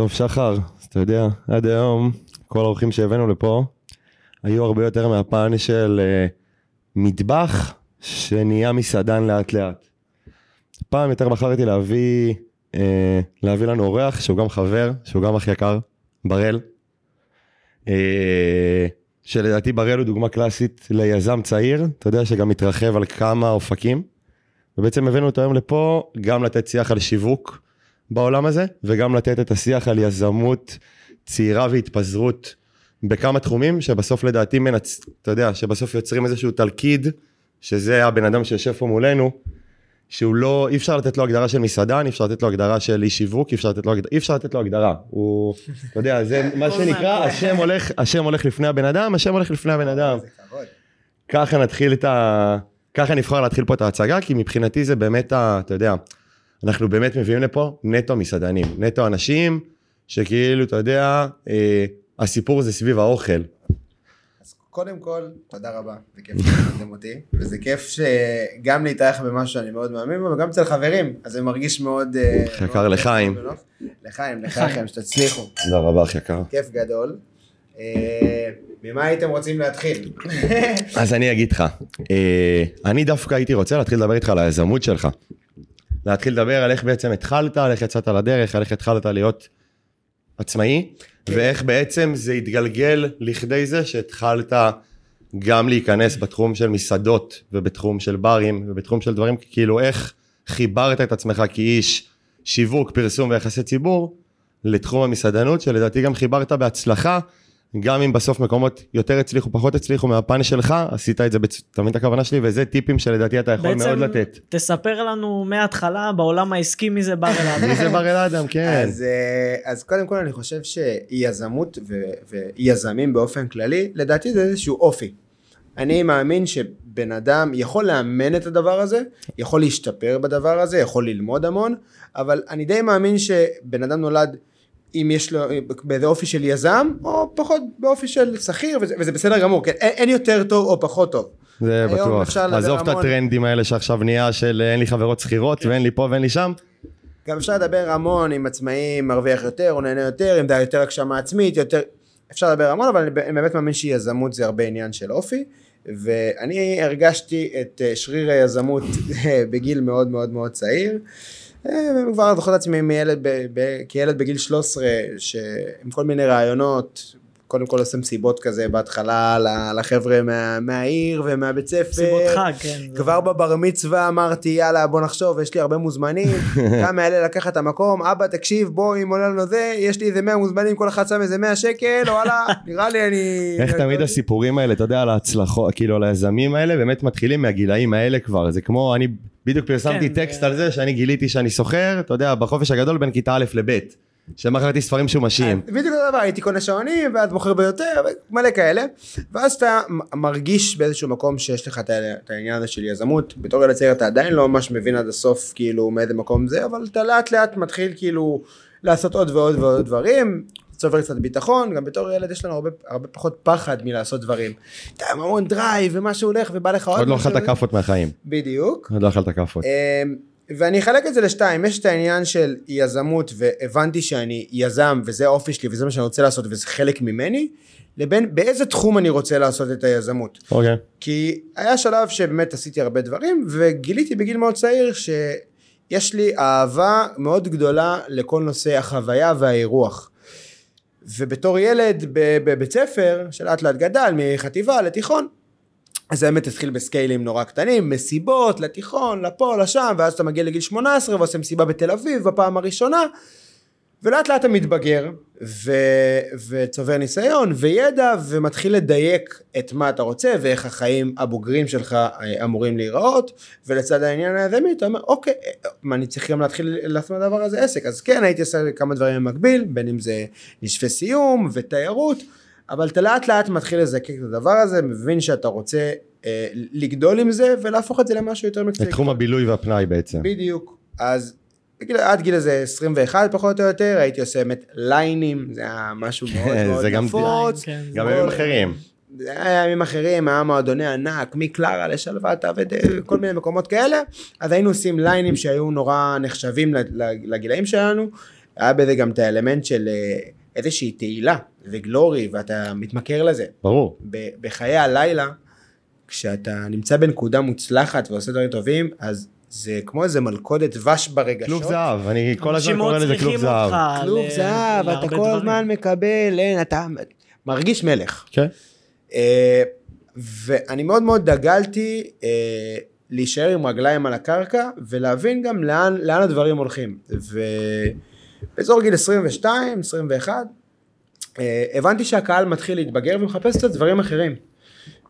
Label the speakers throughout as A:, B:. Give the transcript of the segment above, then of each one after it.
A: טוב שחר, אז אתה יודע, עד היום כל האורחים שהבאנו לפה היו הרבה יותר מהפן של uh, מטבח שנהיה מסעדן לאט לאט. פעם יותר בחרתי להביא, uh, להביא לנו אורח שהוא גם חבר, שהוא גם אח יקר, בראל. Uh, שלדעתי בראל הוא דוגמה קלאסית ליזם צעיר, אתה יודע שגם מתרחב על כמה אופקים. ובעצם הבאנו אותו היום לפה גם לתת שיח על שיווק בעולם הזה, וגם לתת את השיח על יזמות צעירה והתפזרות בכמה תחומים, שבסוף לדעתי מנצ... אתה יודע, שבסוף יוצרים איזשהו תלכיד, שזה הבן אדם שיושב פה מולנו, שהוא לא, אי אפשר לתת לו הגדרה של מסעדן, אי אפשר לתת לו הגדרה של איש שיווק, אי אפשר לתת לו, אי אפשר לתת לו הגדרה. הוא, אתה יודע, זה מה שנקרא, השם הולך, השם הולך לפני הבן אדם, השם הולך לפני הבן אדם. ככה נתחיל את ה... ככה נבחר להתחיל פה את ההצגה, כי מבחינתי זה באמת, ה, אתה יודע, אנחנו באמת מביאים לפה נטו מסעדנים, נטו אנשים שכאילו, אתה יודע, אה, הסיפור זה סביב האוכל.
B: אז קודם כל, תודה רבה, זה כיף שהזמנתם אותי, וזה כיף שגם להתארח במשהו שאני מאוד מאמין בו, וגם אצל חברים, אז זה מרגיש מאוד... אה,
A: יקר לחיים.
B: לחיים, לחיים, שתצליחו.
A: תודה רבה, אחי יקר.
B: כיף גדול. אה, ממה הייתם רוצים להתחיל?
A: אז אני אגיד לך, אה, אני דווקא הייתי רוצה להתחיל לדבר איתך על היזמות שלך. להתחיל לדבר על איך בעצם התחלת, על איך יצאת לדרך, על איך התחלת להיות עצמאי, ואיך בעצם זה התגלגל לכדי זה שהתחלת גם להיכנס בתחום של מסעדות ובתחום של ברים ובתחום של דברים, כאילו איך חיברת את עצמך כאיש שיווק, פרסום ויחסי ציבור לתחום המסעדנות, שלדעתי גם חיברת בהצלחה. גם אם בסוף מקומות יותר הצליחו, פחות הצליחו מהפן שלך, עשית את זה, בצ... אתה מבין את הכוונה שלי? וזה טיפים שלדעתי אתה יכול מאוד לתת.
C: בעצם תספר לנו מההתחלה בעולם העסקי מי זה בר אלעד.
A: מי זה בר אלעד, כן.
B: אז, אה, אז קודם כל אני חושב שיזמות ו... ויזמים באופן כללי, לדעתי זה איזשהו אופי. אני מאמין שבן אדם יכול לאמן את הדבר הזה, יכול להשתפר בדבר הזה, יכול ללמוד המון, אבל אני די מאמין שבן אדם נולד אם יש לו באיזה אופי של יזם או פחות באופי של שכיר וזה, וזה בסדר גמור כן אין, אין יותר טוב או פחות טוב.
A: זה בטוח עזוב את הטרנדים האלה שעכשיו נהיה של אין לי חברות שכירות ואין לי פה ואין לי שם.
B: גם אפשר לדבר המון עם עצמאים מרוויח יותר או נהנה יותר אם זה יותר הגשמה עצמית יותר אפשר לדבר המון אבל אני באמת מאמין שיזמות זה הרבה עניין של אופי ואני הרגשתי את אה, שריר היזמות בגיל מאוד מאוד מאוד צעיר. וכבר זוכר את עצמי מילד, כילד בגיל 13, שעם כל מיני רעיונות, קודם כל עושה מסיבות כזה בהתחלה לחבר'ה מה, מהעיר ומהבית ספר.
C: מסיבות חג, כן.
B: כבר בבר מצווה אמרתי יאללה בוא נחשוב יש לי הרבה מוזמנים, כמה יעלה לקחת את המקום, אבא תקשיב בוא אם עולה לנו זה, יש לי איזה 100 מוזמנים כל אחד שם איזה 100 שקל, וואלה נראה לי אני...
A: איך תמיד הסיפורים האלה אתה יודע על ההצלחות, כאילו על היזמים האלה באמת מתחילים מהגילאים האלה כבר, זה כמו אני בדיוק פרסמתי כן, טקסט על זה שאני גיליתי שאני סוחר, אתה יודע, בחופש הגדול בין כיתה א' לב'. שמכרתי ספרים שומשים.
B: בדיוק אותו דבר, הייתי קונה שעונים, ואז מוכר ביותר, מלא כאלה. ואז אתה מרגיש באיזשהו מקום שיש לך את העניין הזה של יזמות. בתור ילד צעיר אתה עדיין לא ממש מבין עד הסוף, כאילו, מאיזה מקום זה, אבל אתה לאט לאט מתחיל כאילו לעשות עוד ועוד ועוד דברים. צובר קצת ביטחון, גם בתור ילד יש לנו הרבה, הרבה פחות פחד מלעשות דברים. אתה עם המון drive ומה שהולך ובא לך עוד
A: עוד לא אכלת כאפות מהחיים.
B: בדיוק.
A: עוד לא אכלת כאפות.
B: ואני אחלק את זה לשתיים, יש את העניין של יזמות והבנתי שאני יזם וזה האופי שלי וזה מה שאני רוצה לעשות וזה חלק ממני, לבין באיזה תחום אני רוצה לעשות את היזמות.
A: אוקיי. Okay.
B: כי היה שלב שבאמת עשיתי הרבה דברים וגיליתי בגיל מאוד צעיר שיש לי אהבה מאוד גדולה לכל נושא החוויה והאירוח. ובתור ילד בבית ספר שלאט לאט גדל מחטיבה לתיכון אז האמת התחיל בסקיילים נורא קטנים, מסיבות לתיכון, לפה, לשם, ואז אתה מגיע לגיל 18 ועושה מסיבה בתל אביב בפעם הראשונה, ולאט לאט אתה מתבגר, ו... וצובר ניסיון וידע, ומתחיל לדייק את מה אתה רוצה, ואיך החיים הבוגרים שלך אה, אמורים להיראות, ולצד העניין היזמי אתה אומר, אוקיי, מה אני צריך גם להתחיל לעשות מהדבר הזה עסק, אז כן, הייתי עושה כמה דברים במקביל, בין אם זה נשפי סיום ותיירות, אבל אתה לאט לאט מתחיל לזקק את הדבר הזה, מבין שאתה רוצה אה, לגדול עם זה ולהפוך את זה למשהו יותר מקצועי.
A: לתחום הבילוי והפנאי בעצם.
B: בדיוק. אז בגיל, עד גיל איזה 21 פחות או יותר הייתי עושה באמת ליינים, זה היה משהו מאוד מאוד נפוץ.
A: כן, גם ימים אחרים.
B: זה היה ימים אחרים, היה מועדוני ענק, מקלרה לשלוותה וכל מיני מקומות כאלה, אז היינו עושים ליינים שהיו נורא נחשבים לגילאים שלנו. היה בזה גם את האלמנט של אה, איזושהי תהילה וגלורי, ואתה מתמכר לזה.
A: ברור.
B: בחיי הלילה, כשאתה נמצא בנקודה מוצלחת ועושה דברים טובים, אז זה כמו איזה מלכודת דבש ברגשות.
A: כלוב זהב, אני כל הזמן קורא לזה כלוב זהב.
B: כלוב
C: ל-
B: זהב, אתה כל
C: דברים.
B: הזמן מקבל, אין, אתה מרגיש מלך.
A: כן.
B: אה, ואני מאוד מאוד דגלתי אה, להישאר עם רגליים על הקרקע ולהבין גם לאן, לאן הדברים הולכים. ובאזור גיל 22, 21, אה, הבנתי שהקהל מתחיל להתבגר ומחפש קצת דברים אחרים.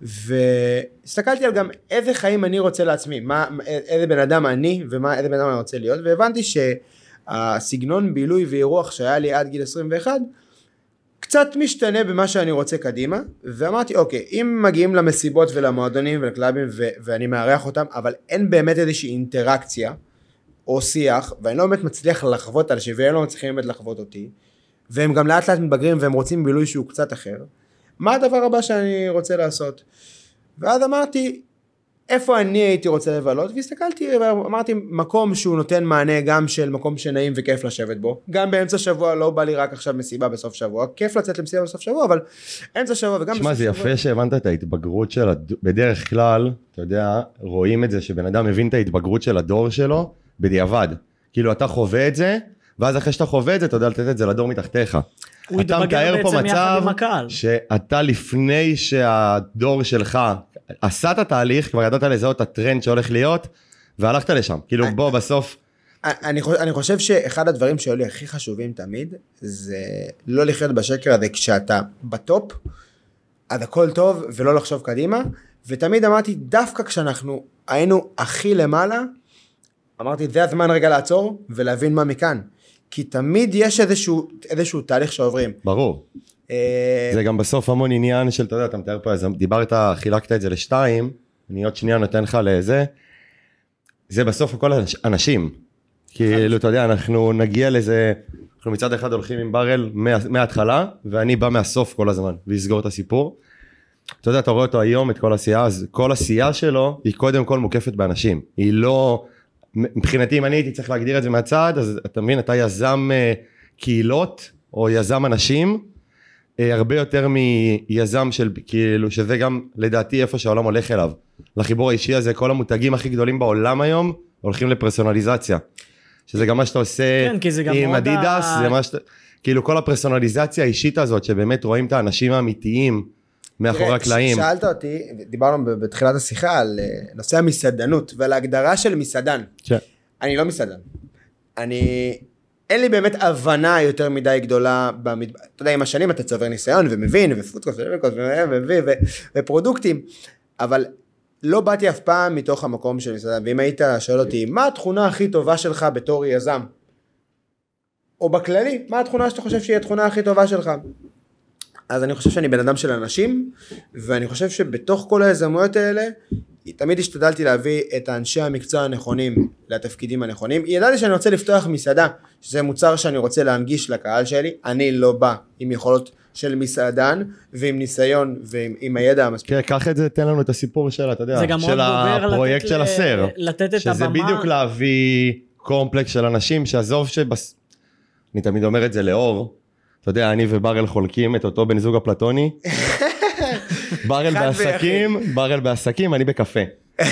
B: והסתכלתי על גם איזה חיים אני רוצה לעצמי, מה, איזה בן אדם אני ואיזה בן אדם אני רוצה להיות, והבנתי שהסגנון בילוי ואירוח שהיה לי עד גיל 21, קצת משתנה במה שאני רוצה קדימה, ואמרתי אוקיי, אם מגיעים למסיבות ולמועדונים ולקלאבים ו- ואני מארח אותם, אבל אין באמת איזושהי אינטראקציה או שיח, ואני לא באמת מצליח לחוות אנשים, והם לא מצליחים באמת לחוות אותי, והם גם לאט לאט מתבגרים והם רוצים בילוי שהוא קצת אחר, מה הדבר הבא שאני רוצה לעשות? ואז אמרתי, איפה אני הייתי רוצה לבלות, והסתכלתי ואמרתי מקום שהוא נותן מענה גם של מקום שנעים וכיף לשבת בו, גם באמצע שבוע לא בא לי רק עכשיו מסיבה בסוף שבוע, כיף לצאת למסיבה בסוף שבוע, אבל אמצע שבוע וגם
A: תשמע,
B: בסוף
A: זה
B: שבוע.
A: יפה שהבנת את ההתבגרות של, הד... בדרך כלל, אתה יודע, רואים את זה שבן אדם מבין את ההתבגרות של הדור שלו בדיעבד. כאילו, אתה חווה את זה, ואז אחרי שאתה חווה את זה, אתה יודע לתת את זה לדור מתחתיך.
C: הוא
A: אתה
C: התבגר
A: מתאר פה
C: בעצם יחד
A: מצב
C: עם הקהל.
A: שאתה לפני שהדור שלך עשה את התהליך, כבר ידעת לזהות את הטרנד שהולך להיות, והלכת לשם. כאילו, בוא, בסוף,
B: אני, חושב, אני חושב שאחד הדברים שהיו לי הכי חשובים תמיד, זה לא לחיות בשקר הזה כשאתה בטופ, אז הכל טוב ולא לחשוב קדימה, ותמיד אמרתי, דווקא כשאנחנו היינו הכי למעלה, אמרתי, זה הזמן רגע לעצור ולהבין מה מכאן. כי תמיד יש איזשהו, איזשהו תהליך שעוברים.
A: ברור.
B: אה,
A: זה גם בסוף המון עניין של, אתה יודע, אתה מתאר פה, אז דיברת, חילקת את זה לשתיים, אני עוד שנייה נותן לך לזה. זה בסוף הכל אנש- אנשים. כאילו, אתה יודע, אנחנו נגיע לזה, אנחנו מצד אחד הולכים עם ברל מה- מההתחלה, ואני בא מהסוף כל הזמן, ויסגור את הסיפור. אתה יודע, אתה רואה אותו היום, את כל עשייה, אז כל עשייה שלו, היא קודם כל מוקפת באנשים. היא לא, מבחינתי, אם אני הייתי צריך להגדיר את זה מהצד, אז אתה מבין, אתה יזם אה, קהילות, או יזם אנשים, אה, הרבה יותר מיזם של כאילו שזה גם לדעתי איפה שהעולם הולך אליו. לחיבור האישי הזה כל המותגים הכי גדולים בעולם היום הולכים לפרסונליזציה. שזה גם מה שאתה עושה
C: כן, זה גם
A: עם אדידס,
C: ה-
A: זה מה שאתה, כאילו כל הפרסונליזציה האישית הזאת שבאמת רואים את האנשים האמיתיים מאחורי הקלעים.
B: שאלת אותי, דיברנו בתחילת השיחה על אה, נושא המסעדנות ועל ההגדרה של מסעדן.
A: כן.
B: אני לא מסעדן. אני... אין לי באמת הבנה יותר מדי גדולה במד... אתה יודע, עם השנים אתה צובר ניסיון ומבין ופודקאסט ופודקאסט ו- ו- ו- ופרודוקטים, אבל לא באתי אף פעם מתוך המקום של מסעדן, ואם היית שואל אותי, מה התכונה הכי טובה שלך בתור יזם? או בכללי, מה התכונה שאתה חושב שהיא התכונה הכי טובה שלך? אז אני חושב שאני בן אדם של אנשים, ואני חושב שבתוך כל היזמויות האלה, תמיד השתדלתי להביא את האנשי המקצוע הנכונים לתפקידים הנכונים. ידעתי שאני רוצה לפתוח מסעדה, שזה מוצר שאני רוצה להנגיש לקהל שלי, אני לא בא עם יכולות של מסעדן, ועם ניסיון ועם עם הידע המספיק.
A: כן, קח את זה, תן לנו את הסיפור של, אתה יודע,
C: זה גם מאוד
A: של הפרויקט של הסר.
C: לתת את
A: שזה
C: הבמה.
A: בדיוק להביא קומפלקס של אנשים שעזוב שבס... אני תמיד אומר את זה לאור, אתה יודע, אני וברל חולקים את אותו בן זוג אפלטוני. ברל
B: אחד
A: בעסקים, ברל בעסקים, אני בקפה.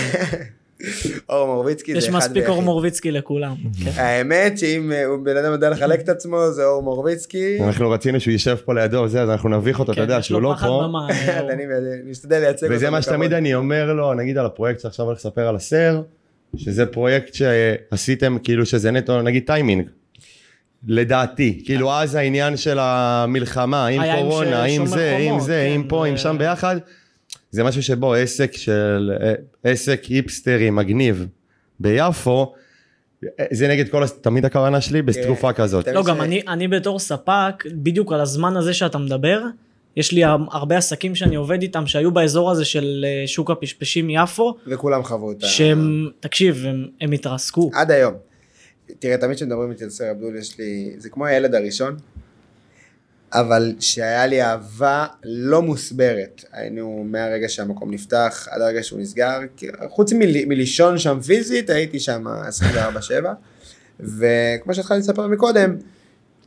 B: אור מורביצקי זה
C: יש
B: אחד
C: מספיק אור
B: ויחיד.
C: מורביצקי לכולם. כן.
B: האמת שאם אה, בן אדם יודע לחלק את עצמו זה אור מורביצקי.
A: אנחנו רצינו שהוא יישב פה לידו וזה, אז אנחנו נביך אותו, אתה
C: כן,
A: יודע,
C: יש
A: שהוא לא פה.
C: אה.
B: אני משתדל לייצג אותו.
A: וזה מה. שתמיד אני אומר לו, נגיד על הפרויקט שעכשיו הולך לספר על הסר, שזה פרויקט שעשיתם כאילו שזה נטו נגיד טיימינג. לדעתי, כאילו אז העניין של המלחמה, עם קורונה, עם זה, עם זה,
C: כן,
A: עם פה, עם שם ביחד, זה משהו שבו עסק של, עסק היפסטרי מגניב ביפו, זה נגד כל, תמיד הכוונה שלי בתקופה כזאת.
B: תמיד
C: לא, גם אני, אני בתור ספק, בדיוק על הזמן הזה שאתה מדבר, יש לי הרבה עסקים שאני עובד איתם שהיו באזור הזה של אה, שוק הפשפשים יפו,
B: וכולם חוו אותה.
C: שהם, תקשיב, הם, הם התרסקו.
B: עד היום. תראה, תמיד כשמדברים איתי על סר אבדול, יש לי, זה כמו הילד הראשון, אבל שהיה לי אהבה לא מוסברת. היינו מהרגע שהמקום נפתח עד הרגע שהוא נסגר, חוץ מל, מלישון שם פיזית, הייתי שם 24/7, וכמו שהתחלתי לספר מקודם,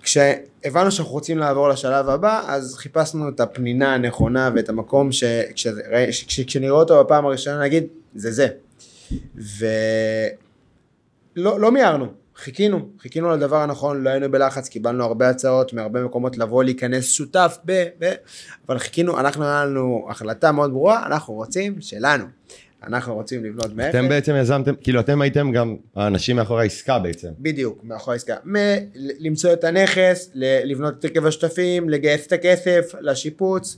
B: כשהבנו שאנחנו רוצים לעבור לשלב הבא, אז חיפשנו את הפנינה הנכונה ואת המקום שכשנראה אותו בפעם הראשונה נגיד, זה זה. ולא לא מיהרנו, חיכינו, חיכינו לדבר הנכון, לא היינו בלחץ, קיבלנו הרבה הצעות מהרבה מקומות לבוא להיכנס שותף ב... ב אבל חיכינו, אנחנו היה לנו החלטה מאוד ברורה, אנחנו רוצים שלנו. אנחנו רוצים לבנות מאפס.
A: אתם בעצם יזמתם, כאילו אתם הייתם גם האנשים מאחורי העסקה בעצם.
B: בדיוק, מאחורי העסקה. מ- למצוא את הנכס, ל- לבנות את הרכב השותפים, לגייס את הכסף, לשיפוץ.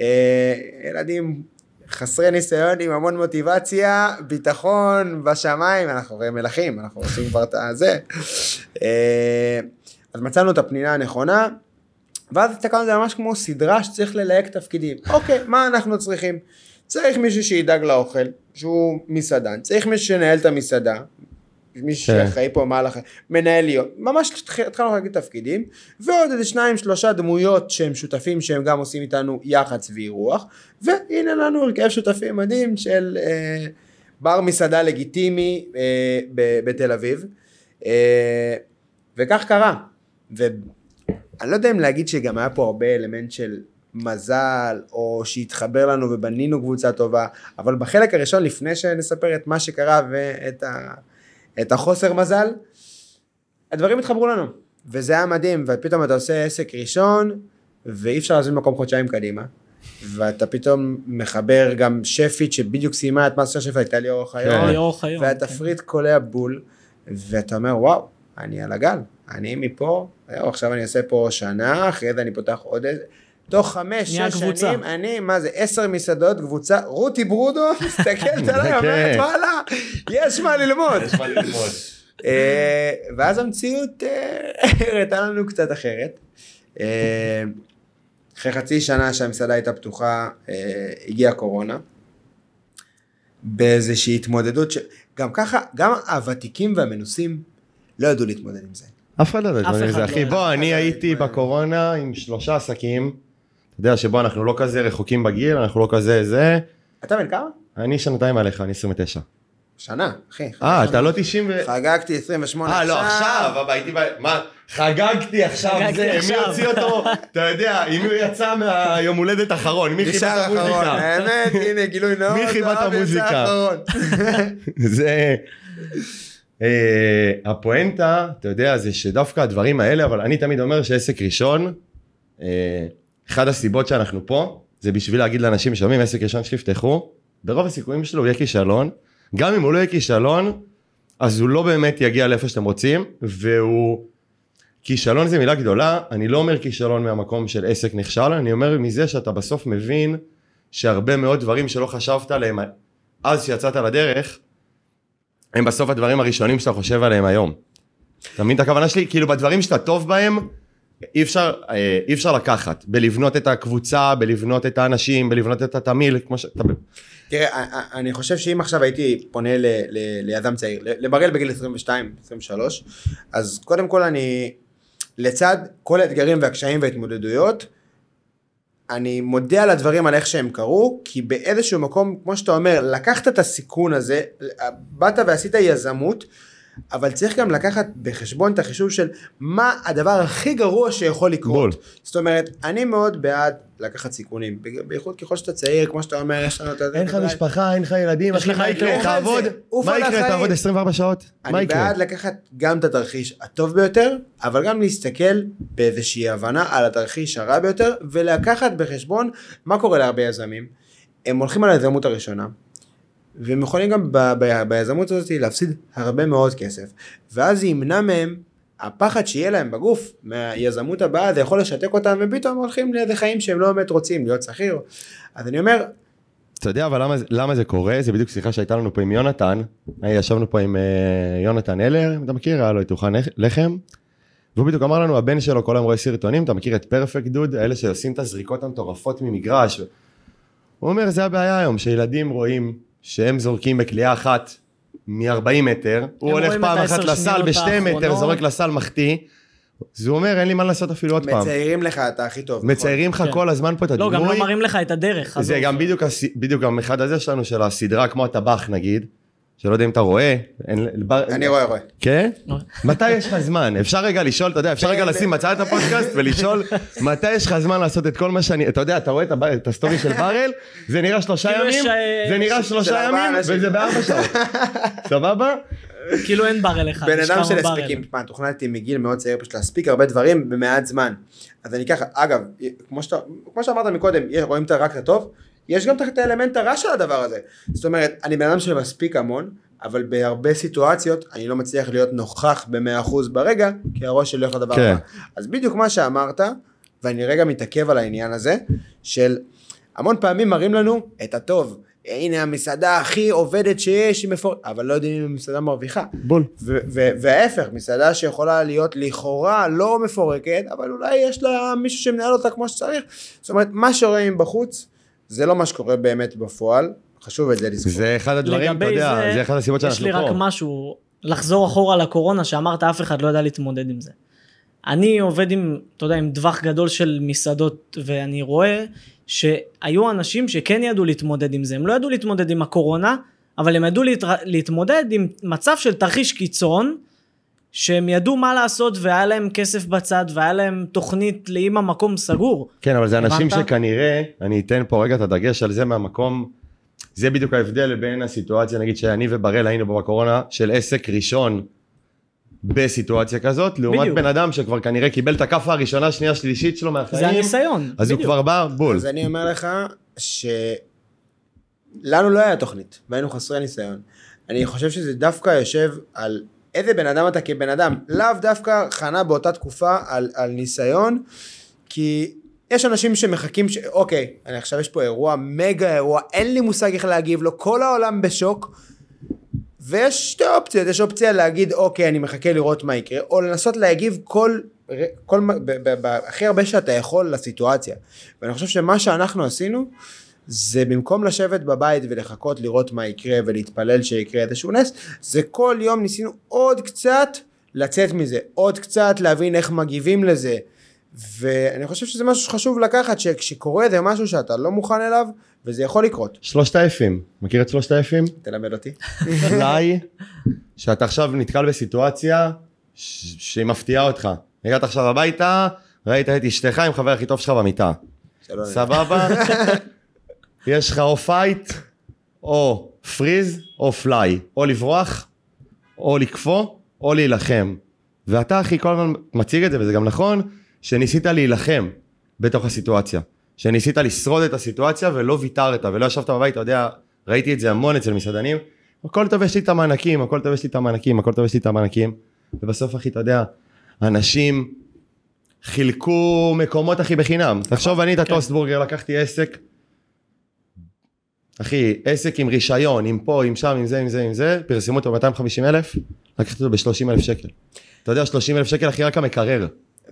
B: אה, ילדים חסרי ניסיון עם המון מוטיבציה, ביטחון בשמיים, אנחנו הרי מלכים, אנחנו עושים כבר את הזה. אה, אז מצאנו את הפנינה הנכונה, ואז הסתכלנו על זה ממש כמו סדרה שצריך ללהק תפקידים. אוקיי, מה אנחנו צריכים? צריך מישהו שידאג לאוכל, שהוא מסעדן, צריך מישהו שינהל את המסעדה, מישהו
A: כן.
B: שאחראי פה מעל אחר, מנהל להיות, ממש התח- התחלנו להגיד תפקידים, ועוד איזה שניים שלושה דמויות שהם שותפים שהם גם עושים איתנו יח"צ ואירוח, והנה לנו הרכב שותפים מדהים של אה, בר מסעדה לגיטימי אה, ב- בתל אביב, אה, וכך קרה, ואני לא יודע אם להגיד שגם היה פה הרבה אלמנט של מזל, או שהתחבר לנו ובנינו קבוצה טובה, אבל בחלק הראשון, לפני שנספר את מה שקרה ואת ה, את החוסר מזל, הדברים התחברו לנו, וזה היה מדהים, ופתאום אתה עושה עסק ראשון, ואי אפשר להזמין מקום חודשיים קדימה, ואתה פתאום מחבר גם שפית שבדיוק סיימה את מאסטר שף, הייתה לי אורך
A: כן.
B: היום,
C: ליאור אוחיון,
B: והתפריט קולע בול, ואתה אומר וואו, אני על הגל, אני מפה, עכשיו אני עושה פה שנה, אחרי זה אני פותח עוד איזה, תוך חמש, שש
C: קבוצה.
B: שנים, אני, מה זה, עשר מסעדות, קבוצה, רותי ברודו, מסתכלת עליי, אומרת. וואלה, יש מה ללמוד. אה, ואז המציאות אה, הראתה לנו קצת אחרת. אה, אחרי חצי שנה שהמסעדה הייתה פתוחה, הגיעה קורונה. באיזושהי התמודדות שגם ככה, גם הוותיקים והמנוסים לא ידעו להתמודד עם זה.
A: אף אחד לא יודע
C: אף
A: להתמודד עם זה,
C: לא
A: אחי. בוא, אני
B: לא
A: הייתי. בקורונה עם שלושה עסקים. אתה יודע שבו אנחנו לא כזה רחוקים בגיל, אנחנו לא כזה זה.
B: אתה בן כמה?
A: אני שנתיים עליך, אני 29.
B: שנה, אחי.
A: אה, אתה לא 90 ו...
B: חגגתי 28
A: אה, לא, עכשיו, אבל הייתי ב... מה? חגגתי עכשיו, זה, מי
C: עכשיו.
A: הוציא אותו? אתה יודע, מי הוא יצא מהיום הולדת האחרון? מי חיבה
B: נשאר
A: את
B: אחרון,
A: המוזיקה?
B: האמת, הנה גילוי נאות,
A: מי חיבה את המוזיקה? זה... אה, הפואנטה, אתה יודע, זה שדווקא הדברים האלה, אבל אני תמיד אומר שעסק ראשון, אחד הסיבות שאנחנו פה, זה בשביל להגיד לאנשים שומעים עסק ראשון שתפתחו, ברוב הסיכויים שלו הוא יהיה כישלון, גם אם הוא לא יהיה כישלון, אז הוא לא באמת יגיע לאיפה שאתם רוצים, והוא... כישלון זה מילה גדולה, אני לא אומר כישלון מהמקום של עסק נכשל, אני אומר מזה שאתה בסוף מבין שהרבה מאוד דברים שלא חשבת עליהם אז שיצאת לדרך, הם בסוף הדברים הראשונים שאתה חושב עליהם היום. אתה מבין את הכוונה שלי? כאילו בדברים שאתה טוב בהם, אי אפשר, אה, אי אפשר לקחת. בלבנות את הקבוצה, בלבנות את האנשים, בלבנות את התמהיל, כמו שאתה...
B: תראה, א- א- אני חושב שאם עכשיו הייתי פונה ל- ל- ליזם צעיר, לבראל בגיל 22, 23, אז קודם כל אני, לצד כל האתגרים והקשיים וההתמודדויות, אני מודה על הדברים על איך שהם קרו, כי באיזשהו מקום, כמו שאתה אומר, לקחת את הסיכון הזה, באת ועשית יזמות, אבל צריך גם לקחת בחשבון את החישוב של מה הדבר הכי גרוע שיכול לקרות.
A: בול.
B: זאת אומרת, אני מאוד בעד לקחת סיכונים, בייחוד ככל שאתה צעיר, כמו שאתה אומר, יש לנו את זה.
A: אין לך משפחה, אין לך ילדים,
C: יש
A: אחי, מה יקרה? תעבוד, מה יקרה? תעבוד 24 שעות? מה
B: אני
A: יקרה?
B: בעד לקחת גם את התרחיש הטוב ביותר, אבל גם להסתכל באיזושהי הבנה על התרחיש הרע ביותר, ולקחת בחשבון מה קורה להרבה יזמים. הם הולכים על היזמות הראשונה, והם יכולים גם ב- ב- ביזמות הזאת להפסיד הרבה מאוד כסף, ואז זה ימנע מהם הפחד שיהיה להם בגוף מהיזמות הבאה, זה יכול לשתק אותם, ופתאום הולכים לאיזה חיים שהם לא באמת רוצים, להיות שכיר. אז אני אומר,
A: אתה יודע אבל למה, למה זה קורה? זה בדיוק שיחה שהייתה לנו פה עם יונתן. ישבנו פה עם אה, יונתן אלר, אתה מכיר, היה לו את דוכן לח- לחם. והוא בדיוק אמר לנו, הבן שלו כל היום רואה סרטונים, אתה מכיר את פרפקט דוד, האלה שעושים את הזריקות המטורפות ממגרש. הוא אומר, זה הבעיה היום, שילדים רואים שהם זורקים בקליעה אחת מ-40 מטר, הוא הולך פעם אחת לסל
C: שניות
A: בשתי מטר,
C: האחרונות.
A: זורק לסל מחטיא. אז הוא אומר, אין לי מה לעשות אפילו עוד פעם.
B: מציירים לך את הכי טוב.
A: מציירים לך
C: כן.
A: כל הזמן פה את
C: לא,
A: הדימוי.
C: גם לא מראים לך את הדרך.
A: זה. גם בדיוק, בדיוק גם אחד הזה שלנו של הסדרה כמו הטבח נגיד, שלא יודע אם אתה רואה. אין- בר-
B: אני רואה, רואה.
A: כן? מתי יש לך זמן? אפשר רגע לשאול, אתה יודע, אפשר רגע לשים בצד את הפודקאסט ולשאול מתי יש לך זמן לעשות את כל מה שאני, אתה יודע, אתה רואה את הב- את הסטורי של בראל, זה נראה שלושה
C: כאילו
A: ימים,
C: אה,
A: זה נראה
C: של
A: שלושה ימים. וזה בארבע שעות. סבבה?
C: כאילו אין בראל אחד.
B: בן אדם של
C: בראל.
B: הספקים, מה, תוכננתי מגיל מאוד צעיר פשוט להספיק הרבה דברים במעט זמן. אז אני ככה, אגב, כמו, שאתה, כמו שאמרת מקודם, יש- רואים את רק את הטוב, יש גם את האלמנט הרע של הדבר הזה. זאת אומרת, אני בן אדם שמספיק המון, אבל בהרבה סיטואציות אני לא מצליח להיות נוכח ב-100% ברגע, כי הראש שלי הולך לדבר
A: כן.
B: הבא. אז בדיוק מה שאמרת, ואני רגע מתעכב על העניין הזה, של המון פעמים מראים לנו את הטוב. הנה המסעדה הכי עובדת שיש, היא מפור... אבל לא יודעים אם המסעדה מרוויחה.
A: בול.
B: וההפך, מסעדה שיכולה להיות לכאורה לא מפורקת, אבל אולי יש לה מישהו שמנהל אותה כמו שצריך. זאת אומרת, מה שרואים בחוץ, זה לא מה שקורה באמת בפועל, חשוב את זה לזכור.
A: זה אחד הדברים, אתה יודע,
C: זה,
A: זה אחד הסיבות
C: יש
A: שאנחנו
C: לי רק
A: פה.
C: משהו, לחזור אחורה לקורונה, שאמרת אף אחד לא ידע להתמודד עם זה. אני עובד עם, אתה יודע, עם טווח גדול של מסעדות, ואני רואה שהיו אנשים שכן ידעו להתמודד עם זה. הם לא ידעו להתמודד עם הקורונה, אבל הם ידעו להתר... להתמודד עם מצב של תרחיש קיצון, שהם ידעו מה לעשות והיה להם כסף בצד והיה להם תוכנית לאם המקום סגור.
A: כן, אבל זה אנשים
C: הבנת?
A: שכנראה, אני אתן פה רגע את הדגש על זה מהמקום, זה בדיוק ההבדל בין הסיטואציה, נגיד שאני ובראל היינו פה בקורונה, של עסק ראשון בסיטואציה כזאת, לעומת
C: בדיוק.
A: בן אדם שכבר כנראה קיבל את הכאפה הראשונה, שנייה, שלישית שלו מהחיים,
C: זה הניסיון.
A: אז הוא
C: בדיוק.
A: כבר בא בול.
B: אז אני אומר לך שלנו לא היה תוכנית, והיינו חסרי ניסיון. אני חושב שזה דווקא יושב על איזה בן אדם אתה כבן אדם, לאו דווקא חנה באותה תקופה על, על ניסיון, כי יש אנשים שמחכים, ש... אוקיי, אני עכשיו יש פה אירוע, מגה אירוע, אין לי מושג איך להגיב לו, כל העולם בשוק, ויש שתי אופציות, יש אופציה להגיד אוקיי אני מחכה לראות מה יקרה, או לנסות להגיב כל, כל, ב, ב, ב, הכי הרבה שאתה יכול לסיטואציה. ואני חושב שמה שאנחנו עשינו, זה במקום לשבת בבית ולחכות לראות מה יקרה ולהתפלל שיקרה איזשהו נס, זה כל יום ניסינו עוד קצת לצאת מזה, עוד קצת להבין איך מגיבים לזה. ואני חושב שזה משהו שחשוב לקחת, שכשקורה איזה משהו שאתה לא מוכן אליו, וזה יכול לקרות.
A: שלושת האפים, מכיר את שלושת האפים?
B: תלמד אותי.
A: אולי שאתה עכשיו נתקל בסיטואציה ש- שהיא מפתיעה אותך. הגעת עכשיו הביתה, ראית את אשתך עם חבר הכי טוב שלך במיטה. סבבה? יש לך או fight, או freeze, או fly. או לברוח, או לקפוא, או להילחם. ואתה אחי כל הזמן מציג את זה, וזה גם נכון, שניסית להילחם בתוך הסיטואציה. שניסית לשרוד את הסיטואציה ולא ויתרת, ולא ישבת בבית, אתה יודע, ראיתי את זה המון אצל מסעדנים. הכל טוב, יש לי את המענקים, הכל טוב, יש לי את המענקים, הכל טוב, יש לי את המענקים. ובסוף, אחי, אתה יודע, אנשים חילקו מקומות, אחי, בחינם. תחשוב, אני את הטוסטבורגר, לקחתי עסק, אחי, עסק עם רישיון, עם פה, עם שם, עם זה, עם זה, עם זה, פרסמו אותו ב-250 אלף, לקחתי אותו ב-30 אלף שקל. אתה יודע, 30 אלף שקל, אחי, רק המקרר.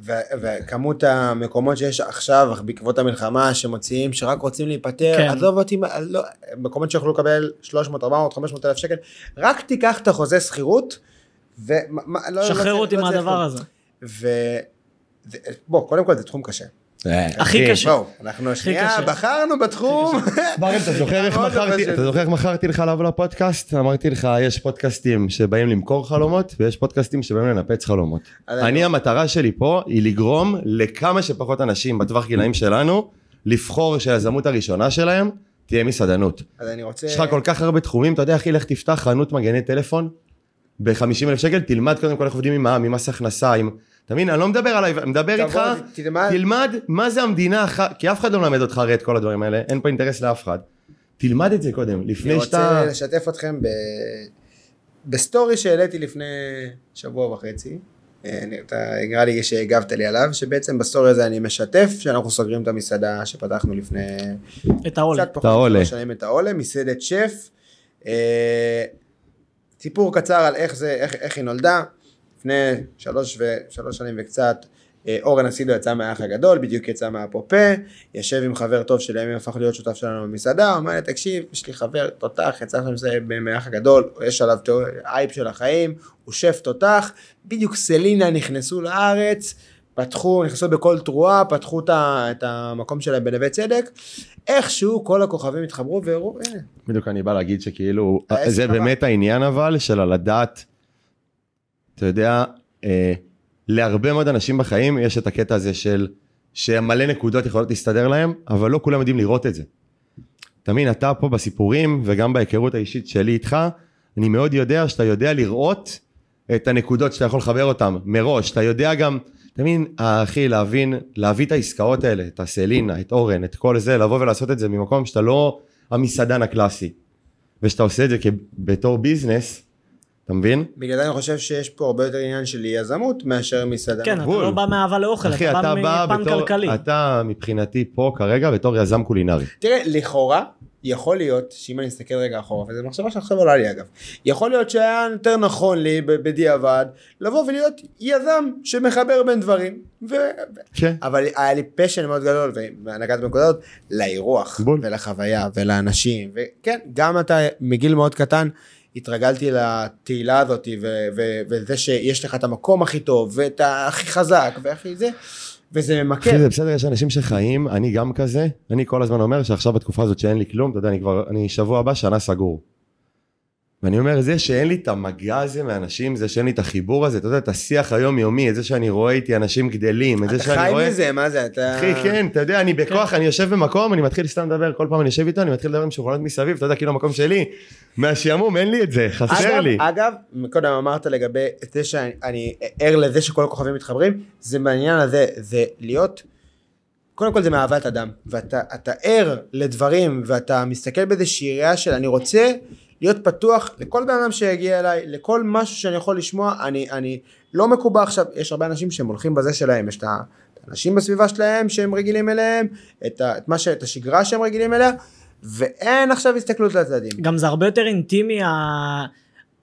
B: ו- וכמות המקומות שיש עכשיו בעקבות המלחמה שמוציאים שרק רוצים להיפטר,
C: כן.
B: עזוב אותי, לא, מקומות שיוכלו לקבל 300, 400, 500 אלף שקל, רק תיקח את החוזה שכירות, ו... לא- לא
C: אותי
B: לא
C: מהדבר. הזה.
B: ו... זה- בוא, קודם כל זה תחום קשה.
C: הכי קשה.
B: בואו, אנחנו שנייה
C: קשה.
B: בחרנו בתחום.
A: ברל, אתה זוכר איך מכרתי, לך לבוא לפודקאסט? אמרתי לך, יש פודקאסטים שבאים למכור חלומות, ויש פודקאסטים שבאים לנפץ חלומות.
B: אני-
A: אני, המטרה שלי פה היא לגרום לכמה שפחות אנשים בטווח גילאים שלנו, לבחור שהיזמות הראשונה שלהם תהיה מסעדנות.
B: אז אני רוצה...
A: יש לך כל כך הרבה תחומים, אתה יודע, אחי, לך תפתח חנות מגני טלפון ב-50 אלף שקל, תלמד קודם כל איך עובדים עם מע"מ, עם מס הכנסה, עם... אתה מבין? אני לא מדבר עליי, אני מדבר איתך,
B: תלמד.
A: תלמד מה זה המדינה, כי אף אחד לא מלמד אותך הרי את כל הדברים האלה, אין פה אינטרס לאף אחד. תלמד את זה קודם,
B: אני
A: לפני
B: רוצה
A: שאתה...
B: לשתף אתכם ב... בסטורי שהעליתי לפני שבוע וחצי. אה, אני- אתה נראה לי שהגבת לי עליו, שבעצם בסטורי הזה אני משתף שאנחנו סוגרים את המסעדה שפתחנו לפני
C: את העולה.
B: קצת פחות
A: העולה.
B: שנים את העולה, מסעדת שף. אה, סיפור קצר על איך זה, איך, איך היא נולדה. לפני שלוש, ו, שלוש שנים וקצת, אה, אורן אסידו יצא מהאח הגדול, בדיוק יצא מהפופה, יושב עם חבר טוב שלימים הפך להיות שותף שלנו במסעדה, אומר לי, תקשיב, יש לי חבר תותח, יצא מהאח הגדול, יש עליו אייפ של החיים, הוא שף תותח, בדיוק סלינה נכנסו לארץ, פתחו, נכנסו בכל תרועה, פתחו את המקום שלהם בנווה צדק, איכשהו כל הכוכבים התחברו והראו, הנה,
A: בדיוק אני בא להגיד שכאילו, זה. באמת העניין אבל של הלדעת, אתה יודע, אה, להרבה מאוד אנשים בחיים יש את הקטע הזה של שמלא נקודות יכולות להסתדר להם, אבל לא כולם יודעים לראות את זה. מבין, אתה פה בסיפורים וגם בהיכרות האישית שלי איתך, אני מאוד יודע שאתה יודע לראות את הנקודות שאתה יכול לחבר אותן מראש, אתה יודע גם, אתה מבין, אחי, להבין, להביא את העסקאות האלה, את הסלינה, את אורן, את כל זה, לבוא ולעשות את זה ממקום שאתה לא המסעדן הקלאסי, ושאתה עושה את זה בתור ביזנס, אתה מבין?
B: בגלל זה אני חושב שיש פה הרבה יותר עניין של יזמות מאשר מסעדה.
C: כן, אתה
A: בול.
C: לא בא מאהבה לאוכל,
A: אחי,
C: אתה
A: אתה
C: בא מפן
A: בתור,
C: כלכלי.
A: אתה מבחינתי פה כרגע בתור יזם קולינרי.
B: תראה, לכאורה, יכול להיות, שאם אני אסתכל רגע אחורה, וזו מחשבה שעכשיו עולה לי אגב, יכול להיות שהיה יותר נכון לי בדיעבד, לבוא ולהיות יזם שמחבר בין דברים, ו...
A: כן.
B: אבל היה לי פשן מאוד גדול, ונגעת בנקודות, לאירוח,
A: בול.
B: ולחוויה, ולאנשים, וכן, גם אתה מגיל מאוד קטן, התרגלתי לתהילה הזאת, ו- ו- וזה שיש לך את המקום הכי טוב, ואת הכי חזק, והכי זה, וזה ממכר.
A: זה בסדר, יש אנשים שחיים, אני גם כזה, אני כל הזמן אומר שעכשיו בתקופה הזאת שאין לי כלום, אתה יודע, אני כבר, אני שבוע הבא שנה סגור. ואני אומר, זה שאין לי את המגע הזה מאנשים, זה שאין לי את החיבור הזה, אתה יודע, את השיח היומיומי, את זה שאני רואה איתי אנשים גדלים, את זה
B: אתה
A: שאני
B: חי
A: רואה...
B: מזה, מה זה, אתה...
A: אחי, כן, אתה יודע, אני בכוח, אני יושב במקום, אני מתחיל סתם לדבר, כל פעם אני יושב איתו, אני מתחיל לדבר עם שולחנות מסביב, אתה יודע, כאילו המקום שלי, מהשעמום, אין לי את זה, חסר
B: אגב,
A: לי.
B: אגב, מקודם אמרת לגבי זה שאני אני ער לזה שכל הכוכבים מתחברים, זה בעניין הזה, זה להיות, קודם כל זה מאהבת אדם, ואתה אתה ער לדברים, ואתה מסתכל באיזושהי ראייה של אני רוצה להיות פתוח לכל בן אדם שיגיע אליי, לכל משהו שאני יכול לשמוע, אני, אני לא מקובע עכשיו, יש הרבה אנשים שהם הולכים בזה שלהם, יש את האנשים בסביבה שלהם שהם רגילים אליהם, את, ה, את, ש, את השגרה שהם רגילים אליה, ואין עכשיו הסתכלות לצדדים.
C: גם זה הרבה יותר אינטימי ה-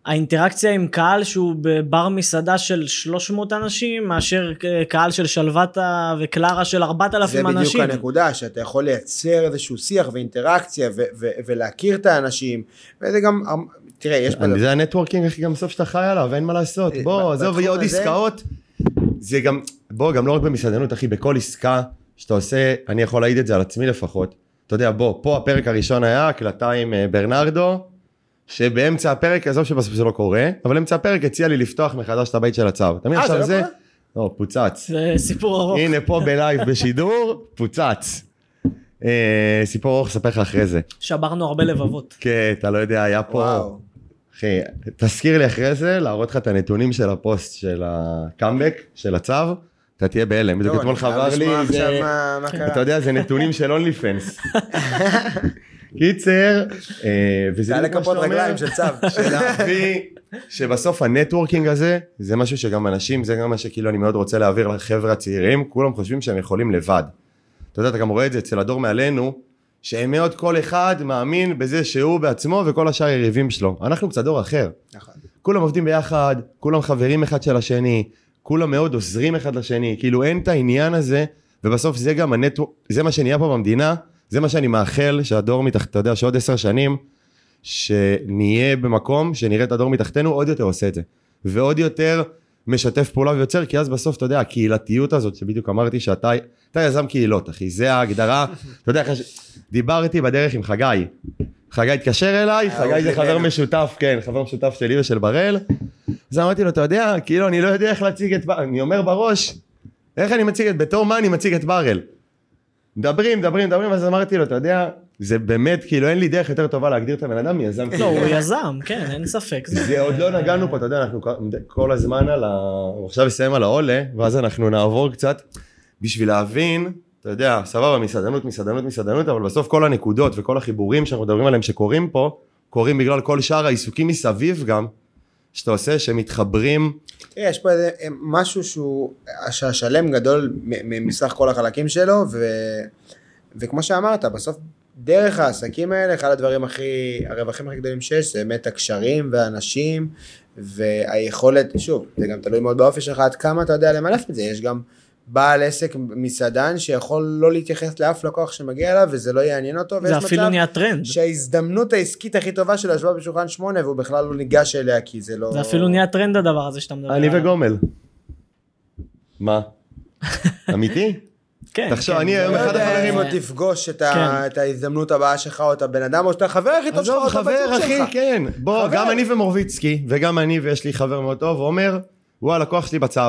C: האינטראקציה עם קהל שהוא בבר מסעדה של 300 אנשים מאשר קהל של שלוותה וקלרה של 4,000
B: זה בדיוק
C: אנשים.
B: הנקודה, שאתה יכול לייצר איזשהו שיח ואינטראקציה ו- ו- ולהכיר את האנשים, וזה גם, תראה, יש פה...
A: אני- זה ה networking הכי גם בסוף שאתה חי עליו, אין מה לעשות.
B: אה,
A: בוא, עזוב, יהיה עוד עסקאות. זה גם, בוא, גם לא רק במסעדנות, אחי, בכל עסקה שאתה עושה, אני יכול להעיד את זה על עצמי לפחות. אתה יודע, בוא, פה הפרק הראשון היה הקלטה עם אה, ברנרדו, שבאמצע הפרק, עזוב שבסוף זה לא קורה, אבל אמצע הפרק הציע לי לפתוח מחדש את הבית של הצו. אתה מבין
B: אה, זה
A: עכשיו
B: לא
A: זה?
B: קורה?
A: לא, פוצץ.
C: זה סיפור ארוך.
A: הנה פה בלייב בשידור, פוצץ. אה, סיפור ארוך, אספר לך אחרי זה.
C: שברנו הרבה לבבות.
A: כן, אתה לא יודע, היה פה... אחי, תזכיר לי אחרי זה להראות לך את הנתונים של הפוסט של הקאמבק, של הצו, אתה תהיה בהלם. בדיוק
B: טוב,
A: אתמול חבר לי. אתה יודע, זה נתונים של OnlyFans. קיצר, אה, וזה מה שאתה אומר,
B: רגליים של צו.
A: שבסוף ה networking הזה, זה משהו שגם אנשים, זה גם מה שכאילו אני מאוד רוצה להעביר לחבר'ה הצעירים, כולם חושבים שהם יכולים לבד. אתה יודע, אתה גם רואה את זה אצל הדור מעלינו, שהם מאוד כל אחד מאמין בזה שהוא בעצמו וכל השאר יריבים שלו. אנחנו קצת דור אחר.
B: נכון.
A: כולם עובדים ביחד, כולם חברים אחד של השני, כולם מאוד עוזרים אחד לשני, כאילו אין את העניין הזה, ובסוף זה גם הנטו, זה מה שנהיה פה במדינה, זה מה שאני מאחל שהדור מתחת, אתה יודע, שעוד עשר שנים, שנהיה במקום, שנראה את הדור מתחתנו, עוד יותר עושה את זה. ועוד יותר משתף פעולה ויוצר, כי אז בסוף, אתה יודע, הקהילתיות הזאת, שבדיוק אמרתי שאתה, אתה יזם קהילות, אחי, זה ההגדרה, אתה יודע, חש... דיברתי בדרך עם חגי, חגי התקשר אליי, חגי זה חבר. משותף, כן, חבר משותף שלי ושל בראל, אז אמרתי לו, אתה יודע, כאילו, אני לא יודע איך להציג את, אני אומר בראש, איך אני מציג את, בתור מה אני מציג את בראל? מדברים, מדברים, מדברים, אז אמרתי לו, אתה יודע, זה באמת, כאילו, אין לי דרך יותר טובה להגדיר את הבן אדם מיזם
C: לא. הוא יזם, כן, אין ספק. זה-
A: עוד לא נגענו פה, אתה יודע, אנחנו כל- הזמן על ה... עכשיו נסיים על העולה, ואז אנחנו נעבור קצת בשביל להבין, אתה יודע, סבבה, מסעדנות, מסעדנות, מסעדנות, אבל בסוף כל הנקודות וכל החיבורים שאנחנו מדברים עליהם שקורים פה, קורים בגלל כל שאר העיסוקים מסביב גם, שאתה עושה, שמתחברים,
B: תראה, יש פה איזה משהו שהוא, שהשלם גדול מסך כל החלקים שלו, ו, וכמו שאמרת, בסוף דרך העסקים האלה, אחד הדברים הכי, הרווחים הכי גדולים שיש, זה באמת הקשרים והאנשים, והיכולת, שוב, זה גם תלוי מאוד באופי שלך, עד כמה אתה יודע למנף את זה, יש גם בעל עסק, מסעדן, שיכול לא להתייחס לאף לקוח שמגיע אליו, וזה לא יעניין אותו,
C: זה אפילו נהיה טרנד.
B: שההזדמנות העסקית הכי טובה שלו ישבה בשולחן שמונה, והוא בכלל לא ניגש אליה, כי זה לא...
C: זה אפילו נהיה טרנד הדבר הזה שאתה מדבר
A: אני
C: עליו.
A: וגומל. מה? אמיתי?
C: כן.
A: תחשוב,
C: כן,
A: אני
C: זה
A: היום
B: לא
A: אחד
B: יודע
A: החברים-
B: איפה תפגוש את ה-
C: כן.
B: את ההזדמנות הבאה שלך או את הבן אדם או שאתה החבר הכי טוב שלך או את הבת
A: חבר
B: זוג
A: אחי,
B: שלך.
A: כן. בוא,
B: חבר.
A: גם אני ומורביצקי, וגם אני ויש לי חבר מאוד טוב, הוא אומר, וואלה, לקוח שלי בצו.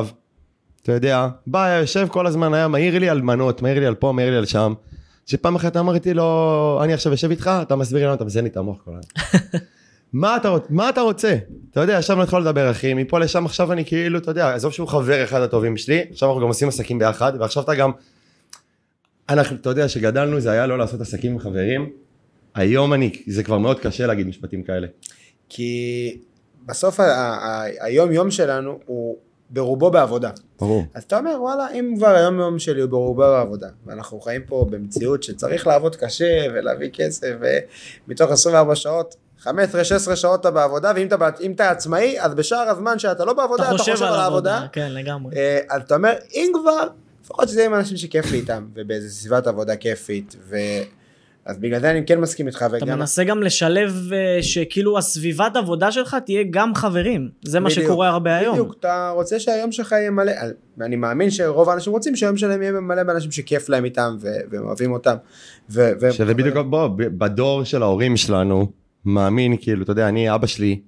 A: אתה יודע, בא, היה יושב כל הזמן, היה מעיר לי על מנות, מעיר לי על פה, מעיר לי על שם. שפעם אחת אמרתי לו, אני עכשיו יושב איתך, אתה מסביר לי למה אתה מזיין לי את המוח כל היום. מה אתה, רוצ- מה אתה רוצה? אתה יודע, עכשיו נתחיל לדבר אחי, מפה לשם עכשיו אני כאילו, אתה יודע, עזוב שהוא חבר אחד הטובים שלי, עכשיו אנחנו גם עושים עסקים ביחד, ועכשיו אתה גם, אנחנו, אתה יודע, שגדלנו זה היה לא לעשות עסקים עם חברים, היום אני, זה כבר מאוד קשה להגיד משפטים כאלה.
B: כי בסוף היום יום שלנו הוא ברובו בעבודה.
A: ברור.
B: אז אתה אומר וואלה אם כבר היום יום שלי הוא ברובו בעבודה ואנחנו חיים פה במציאות שצריך לעבוד קשה ולהביא כסף ומתוך 24 שעות 15-16 שעות אתה בעבודה ואם אתה, אם אתה עצמאי אז בשאר הזמן שאתה לא בעבודה
C: אתה חושב על
B: העבודה.
C: העבודה. כן, לגמרי.
B: אה, אז אתה אומר אם כבר לפחות שזה יהיה עם אנשים שכיף לי איתם ובאיזה סביבת עבודה כיפית ו... אז בגלל זה אני כן מסכים איתך
C: אתה
B: וגם
C: מנסה גם לשלב אה, שכאילו הסביבת עבודה שלך תהיה גם חברים. זה מה
B: בדיוק,
C: שקורה הרבה היום.
B: בדיוק, אתה רוצה שהיום שלך יהיה מלא, אני מאמין שרוב האנשים רוצים שהיום שלהם יהיה מלא באנשים שכיף להם איתם ו- והם אוהבים אותם. ו- ו-
A: שזה בדיוק, בוא, בדור של ההורים שלנו, מאמין, כאילו, אתה יודע, אני, אבא שלי,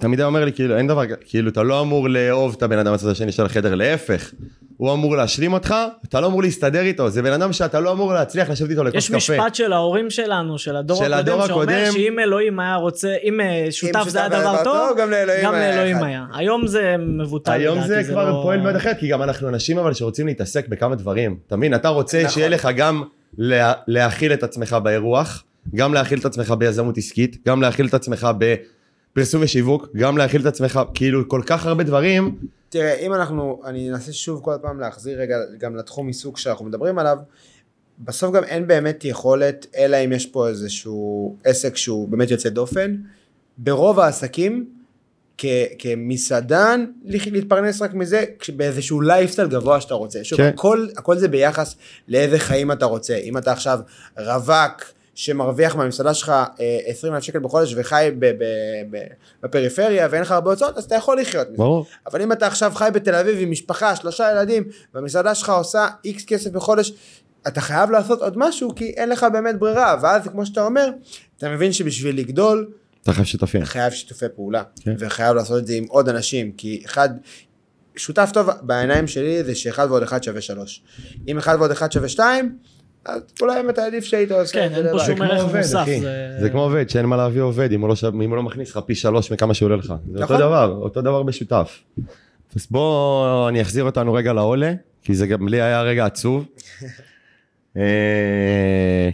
A: תמיד היה אומר לי, כאילו, אין דבר, כאילו, אתה לא אמור לאהוב את הבן אדם הצד השני של החדר, להפך. הוא אמור להשלים אותך, אתה לא אמור להסתדר איתו, זה בן אדם שאתה לא אמור להצליח לשבת איתו לכוס
C: יש
A: קפה.
C: משפט של ההורים שלנו, של הדור
A: של
C: הקודם,
A: הדור
C: שאומר
A: הקודם.
C: שאם אלוהים היה רוצה, אם אה, שותף זה היה
B: היה
C: דבר טוב,
B: טוב, גם לאלוהים
C: גם
B: היה
C: לאלוהים
B: אחד.
C: היה. היום זה מבוטל לדעתי,
A: היום זה כבר
C: לא-
A: פועל מאוד אחרת, כי גם אנחנו אנשים אבל שרוצים להתעסק בכמה דברים. אתה מבין? אתה רוצה
B: נכון.
A: שיהיה לך גם לה, להכיל את עצמך באירוח, גם להכיל את עצמך ביזמות עסקית, גם להכיל את עצמך בפרסום ושיווק, גם להכיל את עצמך, כאילו כל כך הרבה דברים.
B: תראה, אם אנחנו, אני אנסה שוב כל פעם להחזיר רגע גם לתחום עיסוק שאנחנו מדברים עליו, בסוף גם אין באמת יכולת, אלא אם יש פה איזשהו עסק שהוא באמת יוצא דופן. ברוב העסקים, כ- כמסעדן, לה- להתפרנס רק מזה, באיזשהו לייפסטייל גבוה שאתה רוצה. שוב,
A: כן.
B: הכל, הכל זה ביחס לאיזה חיים אתה רוצה. אם אתה עכשיו רווק, שמרוויח מהמסעדה שלך אה, 20 אלף שקל בחודש וחי ב- ב- ב- בפריפריה ואין לך הרבה הוצאות, אז אתה יכול לחיות מזה.
A: ברור.
B: אבל אם אתה עכשיו חי בתל אביב עם משפחה, שלושה ילדים, והמסעדה שלך עושה איקס כסף בחודש, אתה חייב לעשות עוד משהו, כי אין לך באמת ברירה, ואז כמו שאתה אומר, אתה מבין שבשביל לגדול,
A: אתה חייב שותפים.
B: אתה חייב שיתופי פעולה,
A: כן.
B: וחייב לעשות את זה עם עוד אנשים, כי אחד, שותף טוב בעיניים שלי זה שאחד ועוד אחד שווה שלוש. אם אחד ועוד אחד שווה שתיים, אז אולי באמת עדיף שהיית עושה
C: כן,
B: את זה
C: אין פה. שום ערך מוסף. זה-
A: זה כמו עובד, שאין מה להביא עובד, אם הוא לא ש- אם הוא לא מכניס לך פי שלוש מכמה שעולה לך. זה אותו
B: נכון.
A: דבר, אותו דבר בשותף. אז בוא אני אחזיר אותנו רגע לעולה, כי זה גם לי היה רגע עצוב. אה,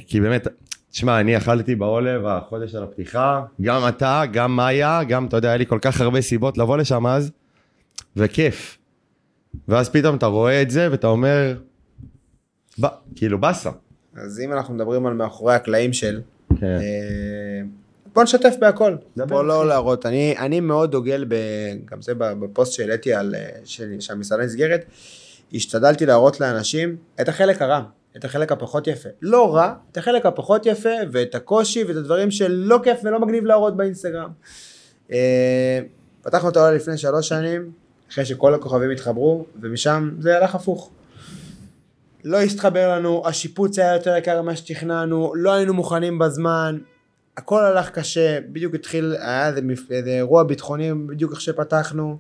A: כי באמת, תשמע, אני אכלתי בעולה בחודש של הפתיחה, גם אתה, גם מאיה, גם, אתה יודע, היה לי כל כך הרבה סיבות לבוא לשם אז, וכיף. ואז פתאום אתה רואה את זה ואתה אומר, ב- כאילו באסה.
B: אז אם אנחנו מדברים על מאחורי הקלעים של,
A: כן.
B: אה, בוא נשתף בהכל. בוא לא
A: אחי.
B: להראות. אני, אני מאוד דוגל, ב, גם זה בפוסט שהעליתי על, אה, של- שהמסעדה נסגרת, השתדלתי להראות לאנשים את החלק הרע, את החלק הפחות יפה. לא רע, את החלק הפחות יפה ואת הקושי ואת הדברים שלא כיף ולא מגניב להראות באינסטגרם. אה, פתחנו את העולה לפני שלוש שנים, אחרי שכל הכוכבים התחברו, ומשם זה הלך הפוך. לא הסתחבר לנו, השיפוץ היה יותר יקר ממה שתכננו, לא היינו מוכנים בזמן, הכל הלך קשה, בדיוק התחיל, היה איזה, איזה אירוע ביטחוני בדיוק איך שפתחנו.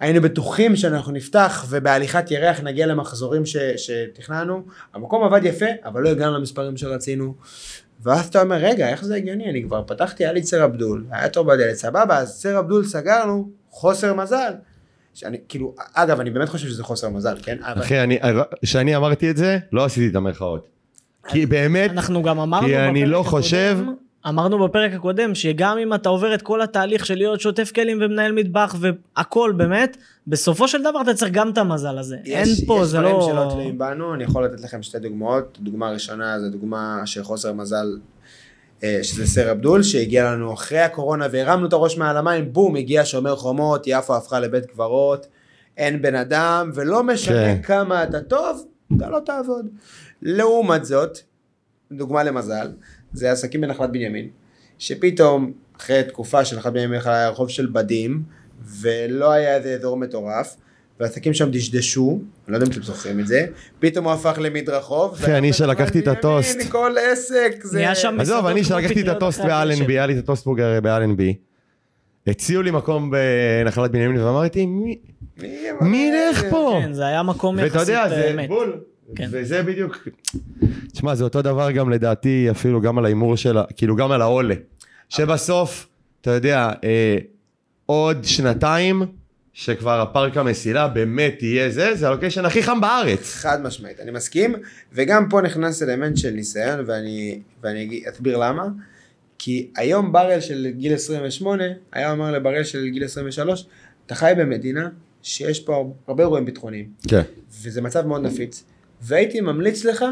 B: היינו בטוחים שאנחנו נפתח ובהליכת ירח נגיע למחזורים ש, שתכננו. המקום עבד יפה, אבל לא הגענו למספרים שרצינו. ואז אתה אומר, רגע, איך זה הגיוני? אני כבר פתחתי, היה לי צר אבדול, היה תור בדלת, סבבה, אז צר אבדול סגרנו, חוסר מזל. שאני, כאילו, אגב, אני באמת חושב שזה חוסר מזל, כן? אבל...
A: אחי, אני, כשאני אמרתי את זה, לא עשיתי את המרכאות. כי באמת,
C: אנחנו גם אמרנו
A: כי אני לא חושב-
C: אמרנו בפרק הקודם שגם אם אתה עובר את כל התהליך של להיות שוטף כלים ומנהל מטבח והכל באמת, בסופו של דבר אתה צריך גם את המזל הזה. אין פה,
B: יש
C: זה
B: דברים
C: לא...
B: שלא תלויים בנו, אני יכול לתת לכם שתי דוגמאות. דוגמה ראשונה זה דוגמה של חוסר מזל, שזה סר אבדול, שהגיע לנו אחרי הקורונה והרמנו את הראש מעל המים, בום, הגיע שומר חומות, יפו הפכה לבית קברות, אין בן אדם, ולא משנה
A: כן.
B: כמה אתה טוב, אתה לא תעבוד. לעומת זאת, דוגמה למזל, זה עסקים בנחלת בנימין, שפתאום אחרי תקופה של נחלת בנימין היה רחוב של בדים, ולא היה איזה אזור מטורף, והעסקים שם דשדשו, אני לא יודע אם אתם זוכרים את זה, פתאום הוא הפך למדרחוב.
A: אחי, אני שלקחתי את הטוסט.
B: כל עסק זה...
C: נהיה שם
A: עזוב, אני שלקחתי את הטוסט. באלנבי, היה לי את הטוסטבורגר באלנבי. הציעו לי מקום בנחלת בנימין ואמרתי, מי ילך פה?
C: כן, זה היה מקום
A: ואתה
C: יחסית
A: יודע, זה. בול.
C: כן.
A: וזה בדיוק, תשמע, זה אותו דבר גם לדעתי, אפילו גם על ההימור של, ה- כאילו גם על העולה. שבסוף, אתה יודע, אה, עוד שנתיים, שכבר הפארק המסילה באמת יהיה זה, זה הלוקיישן הכי חם בארץ.
B: חד משמעית, אני מסכים, וגם פה נכנס אלמנט של ניסיון, ואני, ואני אסביר למה. כי היום בראל של גיל 28, היה אומר לבראל של גיל 23, אתה חי במדינה שיש פה הרבה אירועים ביטחוניים,
A: כן.
B: וזה מצב מאוד נפיץ, והייתי ממליץ לך,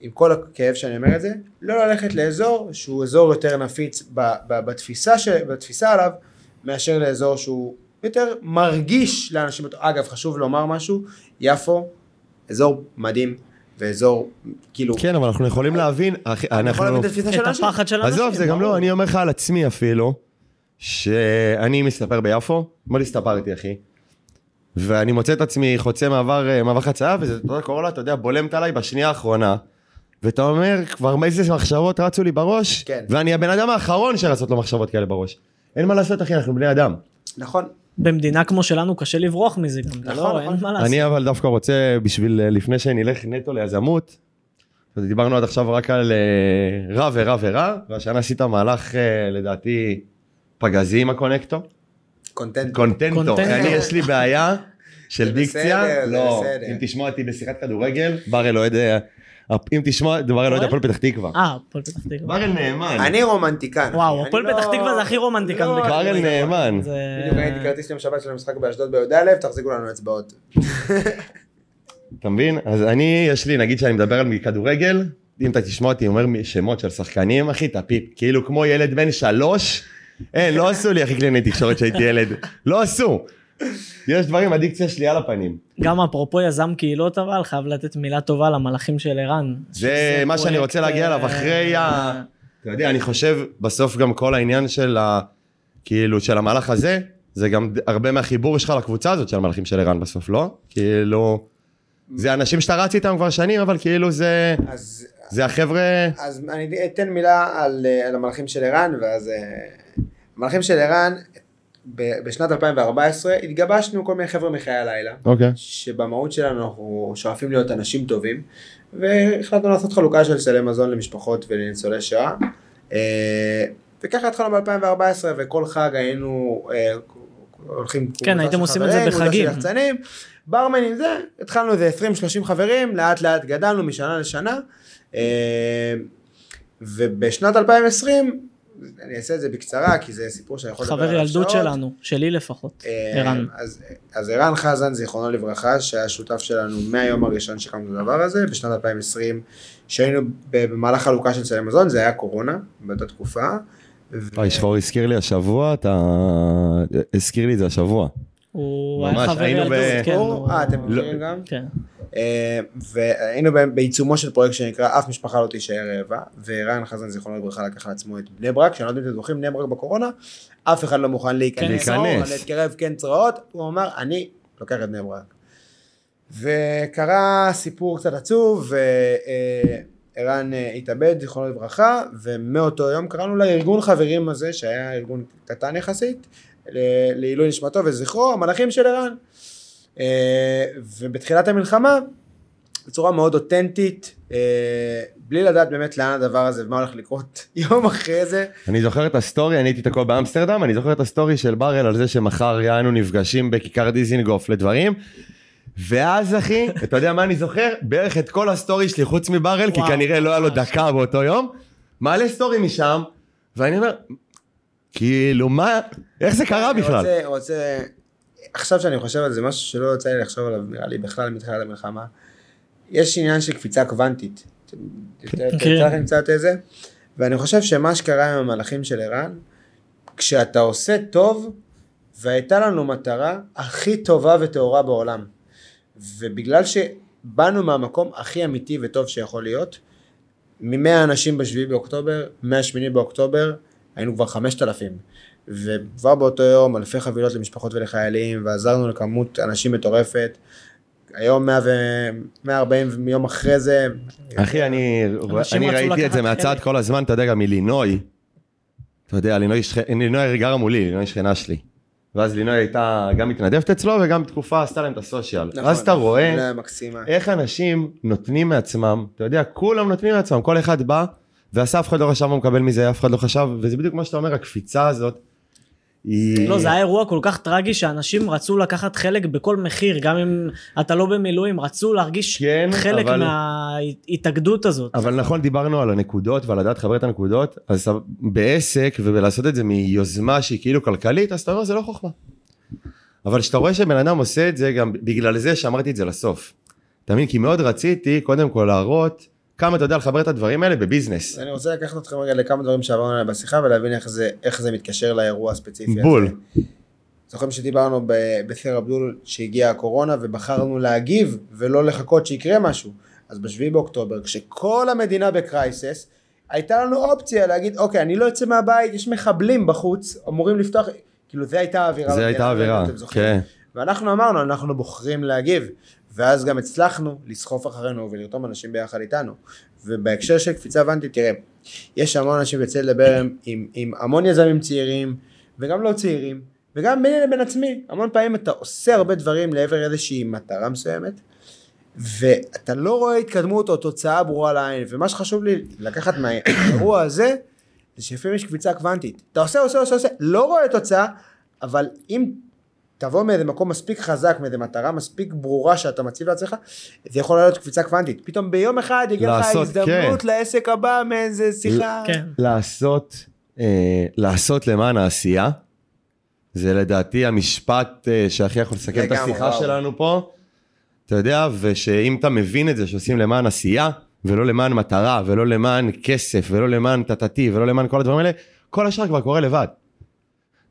B: עם כל הכאב שאני אומר את זה, לא ללכת לאזור שהוא אזור יותר נפיץ בתפיסה, ש, בתפיסה עליו, מאשר לאזור שהוא יותר מרגיש לאנשים. אגב, חשוב לומר משהו, יפו, אזור מדהים, ואזור, כאילו,
A: כן, אבל אנחנו יכולים להבין, אנחנו...
B: להבין את התפיסה של
C: את
B: אנשים.
C: הפחד של אנשים.
A: עזוב, זה גם לא, אני אומר לך על עצמי אפילו, שאני מסתפר ביפו, אתמול הסתפרתי אחי, ואני מוצא את עצמי חוצה מעבר, אה, מעבר חצייה, וזה, אתה יודע, קורלה, אתה יודע, בולמת עליי בשנייה האחרונה, ואתה אומר, כבר איזה מחשבות רצו לי בראש,
B: כן.
A: ואני הבן אדם האחרון שרצות לו מחשבות כאלה בראש. אין מה לעשות אחי, אנחנו בני אדם.
B: נכון,
C: במדינה כמו שלנו קשה לברוח מזה גם, זה
B: נכון,
C: לא,
B: נכון.
C: אין מה לעשות.
A: אני אבל דווקא רוצה, בשביל, אה, לפני שנלך נטו ליזמות, אז דיברנו עד עכשיו רק על אה, רע ורע ורע, והשנה עשית מהלך אה, לדעתי פגזי עם הקונקטו.
B: קונטנט.
A: קונטנטו,
C: קונטנטו.
A: אני יש לי בעיה של
B: זה
A: דיקציה,
B: בסדר, זה
A: לא,
B: בסדר.
A: אם תשמע אותי בשיחת כדורגל, בראל אוהד, אה, אם תשמע, בראל אוהד הפועל פתח תקווה.
C: אה, הפועל פתח תקווה.
A: בראל נאמן,
B: אני רומנטיקן.
C: וואו, הפועל
B: לא-
C: פתח תקווה זה הכי רומנטיקן
B: לא.
A: בראל נאמן.
C: זה-
B: בדיוק ראיתי כרטיס יום שבת של המשחק באשדוד בי"א, תחזיקו לנו אצבעות.
A: אתה מבין? אז אני, יש לי, נגיד שאני מדבר על כדורגל, אם אתה תשמע אותי אומר שמות של שחקנים, אחי, אתה פיפ, כאילו כמו ילד בן שלוש, אין, לא עשו לי הכי קלינאי תקשורת שהייתי ילד, לא עשו. יש דברים, הדיקציה שלי על הפנים.
C: גם אפרופו יזם קהילות אבל, חייב לתת מילה טובה למלאכים של ערן.
A: זה מה שאני רוצה להגיע אליו אחרי ה... אתה יודע, אני חושב בסוף גם כל העניין של ה... כאילו, של המהלך הזה, זה גם הרבה מהחיבור שלך לקבוצה הזאת של המהלכים של ערן בסוף, לא? כאילו, זה אנשים שאתה רץ איתם כבר שנים, אבל כאילו זה...
B: אז
A: זה החבר'ה...
B: אז אני אתן מילה על, אה, על המלאכים של ערן, ואז... אה, המלאכים של ערן, בשנת 2014 התגבשנו כל מיני חבר'ה מחיי הלילה,
A: אוקיי.
B: שבמהות שלנו אנחנו שואפים להיות אנשים טובים, והחלטנו לעשות חלוקה של סלי מזון למשפחות ולניצולי שואה. אה, וככה התחלנו ב-2014, וכל חג היינו אה, הולכים...
C: כן,
B: קבוצה
C: הייתם עושים את זה
B: קבוצה
C: בחגים.
B: של יחצנים, ברמנים זה, התחלנו איזה 20-30 חברים, לאט לאט גדלנו משנה לשנה, אה, ובשנת 2020, אני אעשה את זה בקצרה, כי זה סיפור שאני יכול לדבר
C: חבר
B: עליו
C: ילדות
B: שעות.
C: שלנו, שלי לפחות,
B: אה,
C: ערן.
B: אז, ערן חזן, זיכרונו לברכה, שהיה שותף שלנו מהיום הראשון שהקמנו את הדבר הזה, בשנת 2020, שהיינו במהלך חלוקה של סלי מזון, זה היה קורונה, באותה תקופה.
A: וואי, שחור הזכיר לי השבוע, אתה... הזכיר לי את זה השבוע.
C: הוא היה חבר ילדות, כן.
B: אה, אתם
A: לא.
B: מכירים גם?
C: כן.
B: אה, והיינו בעיצומו של פרויקט שנקרא אף משפחה לא תישאר רעבה, וערן חזן זיכרונו לברכה לקח לעצמו את בני ברק, שאני לא יודע אם אתם זוכרים, בני ברק בקורונה, אף אחד לא מוכן להיכנס,
C: להיכנס.
B: או להתקרב כן צרעות, הוא אמר אני לוקח את בני ברק. וקרה סיפור קצת עצוב, וערן אה, התאבד זיכרונו לברכה, ומאותו יום קראנו לארגון חברים הזה, שהיה ארגון קטן יחסית, לעילוי נשמתו וזכרו, המלאכים של ערן. אה, ובתחילת המלחמה, בצורה מאוד אותנטית, אה, בלי לדעת באמת לאן הדבר הזה ומה הולך לקרות יום אחרי זה.
A: אני זוכר את הסטורי, אני הייתי תקוע באמסטרדם, אני זוכר את הסטורי של בראל על זה שמחר יענו נפגשים בכיכר דיזינגוף לדברים. ואז אחי, אתה יודע מה אני זוכר? בערך את כל הסטורי שלי חוץ מבראל, כי כנראה לא היה לו. דקה באותו יום. מעלה סטורי משם, ואני אומר, כאילו מה, איך זה קרה
B: אני
A: בכלל?
B: רוצה, רוצה, עכשיו שאני חושב על זה, משהו שלא יוצא לי לחשוב עליו, נראה לי בכלל מתחילת המלחמה. יש עניין של קפיצה קוונטית. יצא לכם קצת איזה? ואני חושב שמה שקרה עם המהלכים של ערן, כשאתה עושה טוב, והייתה לנו מטרה הכי טובה וטהורה בעולם. ובגלל שבאנו מהמקום הכי אמיתי וטוב שיכול להיות, מ-100 אנשים ב-7 באוקטובר, 108 באוקטובר, היינו כבר 5,000. וכבר באותו יום אלפי חבילות למשפחות ולחיילים, ועזרנו לכמות אנשים מטורפת. היום 100 ו... 140 יום אחרי זה,
A: אחי, אני, אני ראיתי את זה מהצד. כל הזמן, אתה יודע, גם מלינוי. אתה יודע, לינוי, שכ... לינוי גרה מולי, לינוי שכנה שלי. ואז לינוי הייתה גם מתנדבת אצלו וגם תקופה עשתה להם את הסושיאל.
B: נכון.
A: ואז אתה רואה
B: זה מקסימה.
A: איך אנשים נותנים מעצמם, אתה יודע, כולם נותנים מעצמם, כל אחד בא ועשה, אף אחד לא חשב מה הוא מקבל מזה, אף אחד לא חשב, וזה בדיוק מה שאתה אומר, הקפיצה הזאת, היא...
C: לא, זה היה אירוע כל כך טרגי שאנשים רצו לקחת חלק בכל מחיר, גם אם אתה לא במילואים, רצו להרגיש
A: כן,
C: חלק
A: אבל-
C: מההתאגדות הזאת.
A: אבל נכון דיברנו על הנקודות ועל לדעת לחבר את הנקודות אז בעסק ובלעשות את זה מיוזמה שהיא כאילו כלכלית אז אתה אומר זה לא חוכמה. אבל כשאתה רואה שבן אדם עושה את זה גם בגלל זה שאמרתי את זה לסוף. אתה מבין? כי מאוד רציתי קודם כל להראות כמה אתה יודע לחבר את הדברים האלה בביזנס.
B: אני רוצה לקחת אתכם רגע לכמה דברים שעברנו עליהם בשיחה ולהבין איך זה, איך זה מתקשר לאירוע הספציפי הזה.
A: בול.
B: זוכרים שדיברנו בסר אבדול שהגיעה הקורונה ובחרנו להגיב ולא לחכות שיקרה משהו. אז בשביעי באוקטובר כשכל המדינה בקרייסס הייתה לנו אופציה להגיד אוקיי אני לא יוצא מהבית יש מחבלים בחוץ אמורים לפתוח כאילו זה הייתה האווירה.
A: זה הייתה האווירה. כן.
B: ואנחנו אמרנו אנחנו בוחרים להגיב ואז גם הצלחנו לסחוף אחרינו ולרתום אנשים ביחד איתנו. ובהקשר של קפיצה הבנתי תראה יש המון אנשים יוצא לדבר עם, עם, עם המון יזמים צעירים וגם לא צעירים וגם ביני לבין עצמי. המון פעמים אתה עושה הרבה דברים לעבר איזושהי מטרה מסוימת ואתה לא רואה התקדמות או תוצאה ברורה לעין. ומה שחשוב לי לקחת מהאירוע הזה זה שלפעמים יש קפיצה קוונטית. אתה עושה עושה עושה עושה לא רואה תוצאה אבל אם תבוא מאיזה מקום מספיק חזק, מאיזה מטרה מספיק ברורה שאתה מציב לעצמך, זה יכול לעלות קפיצה קוונטית. פתאום ביום אחד יגיע לך
A: לעשות,
B: הזדמנות
A: כן.
B: לעסק הבא מאיזה שיחה.
C: כן.
A: לעשות, אה, לעשות למען העשייה, זה לדעתי המשפט אה, שהכי יכול לסכם את השיחה
B: וואו.
A: שלנו פה. אתה יודע, ושאם אתה מבין את זה שעושים למען עשייה, ולא למען מטרה, ולא למען כסף, ולא למען טטטי, ולא למען כל הדברים האלה, כל השאר כבר קורה לבד.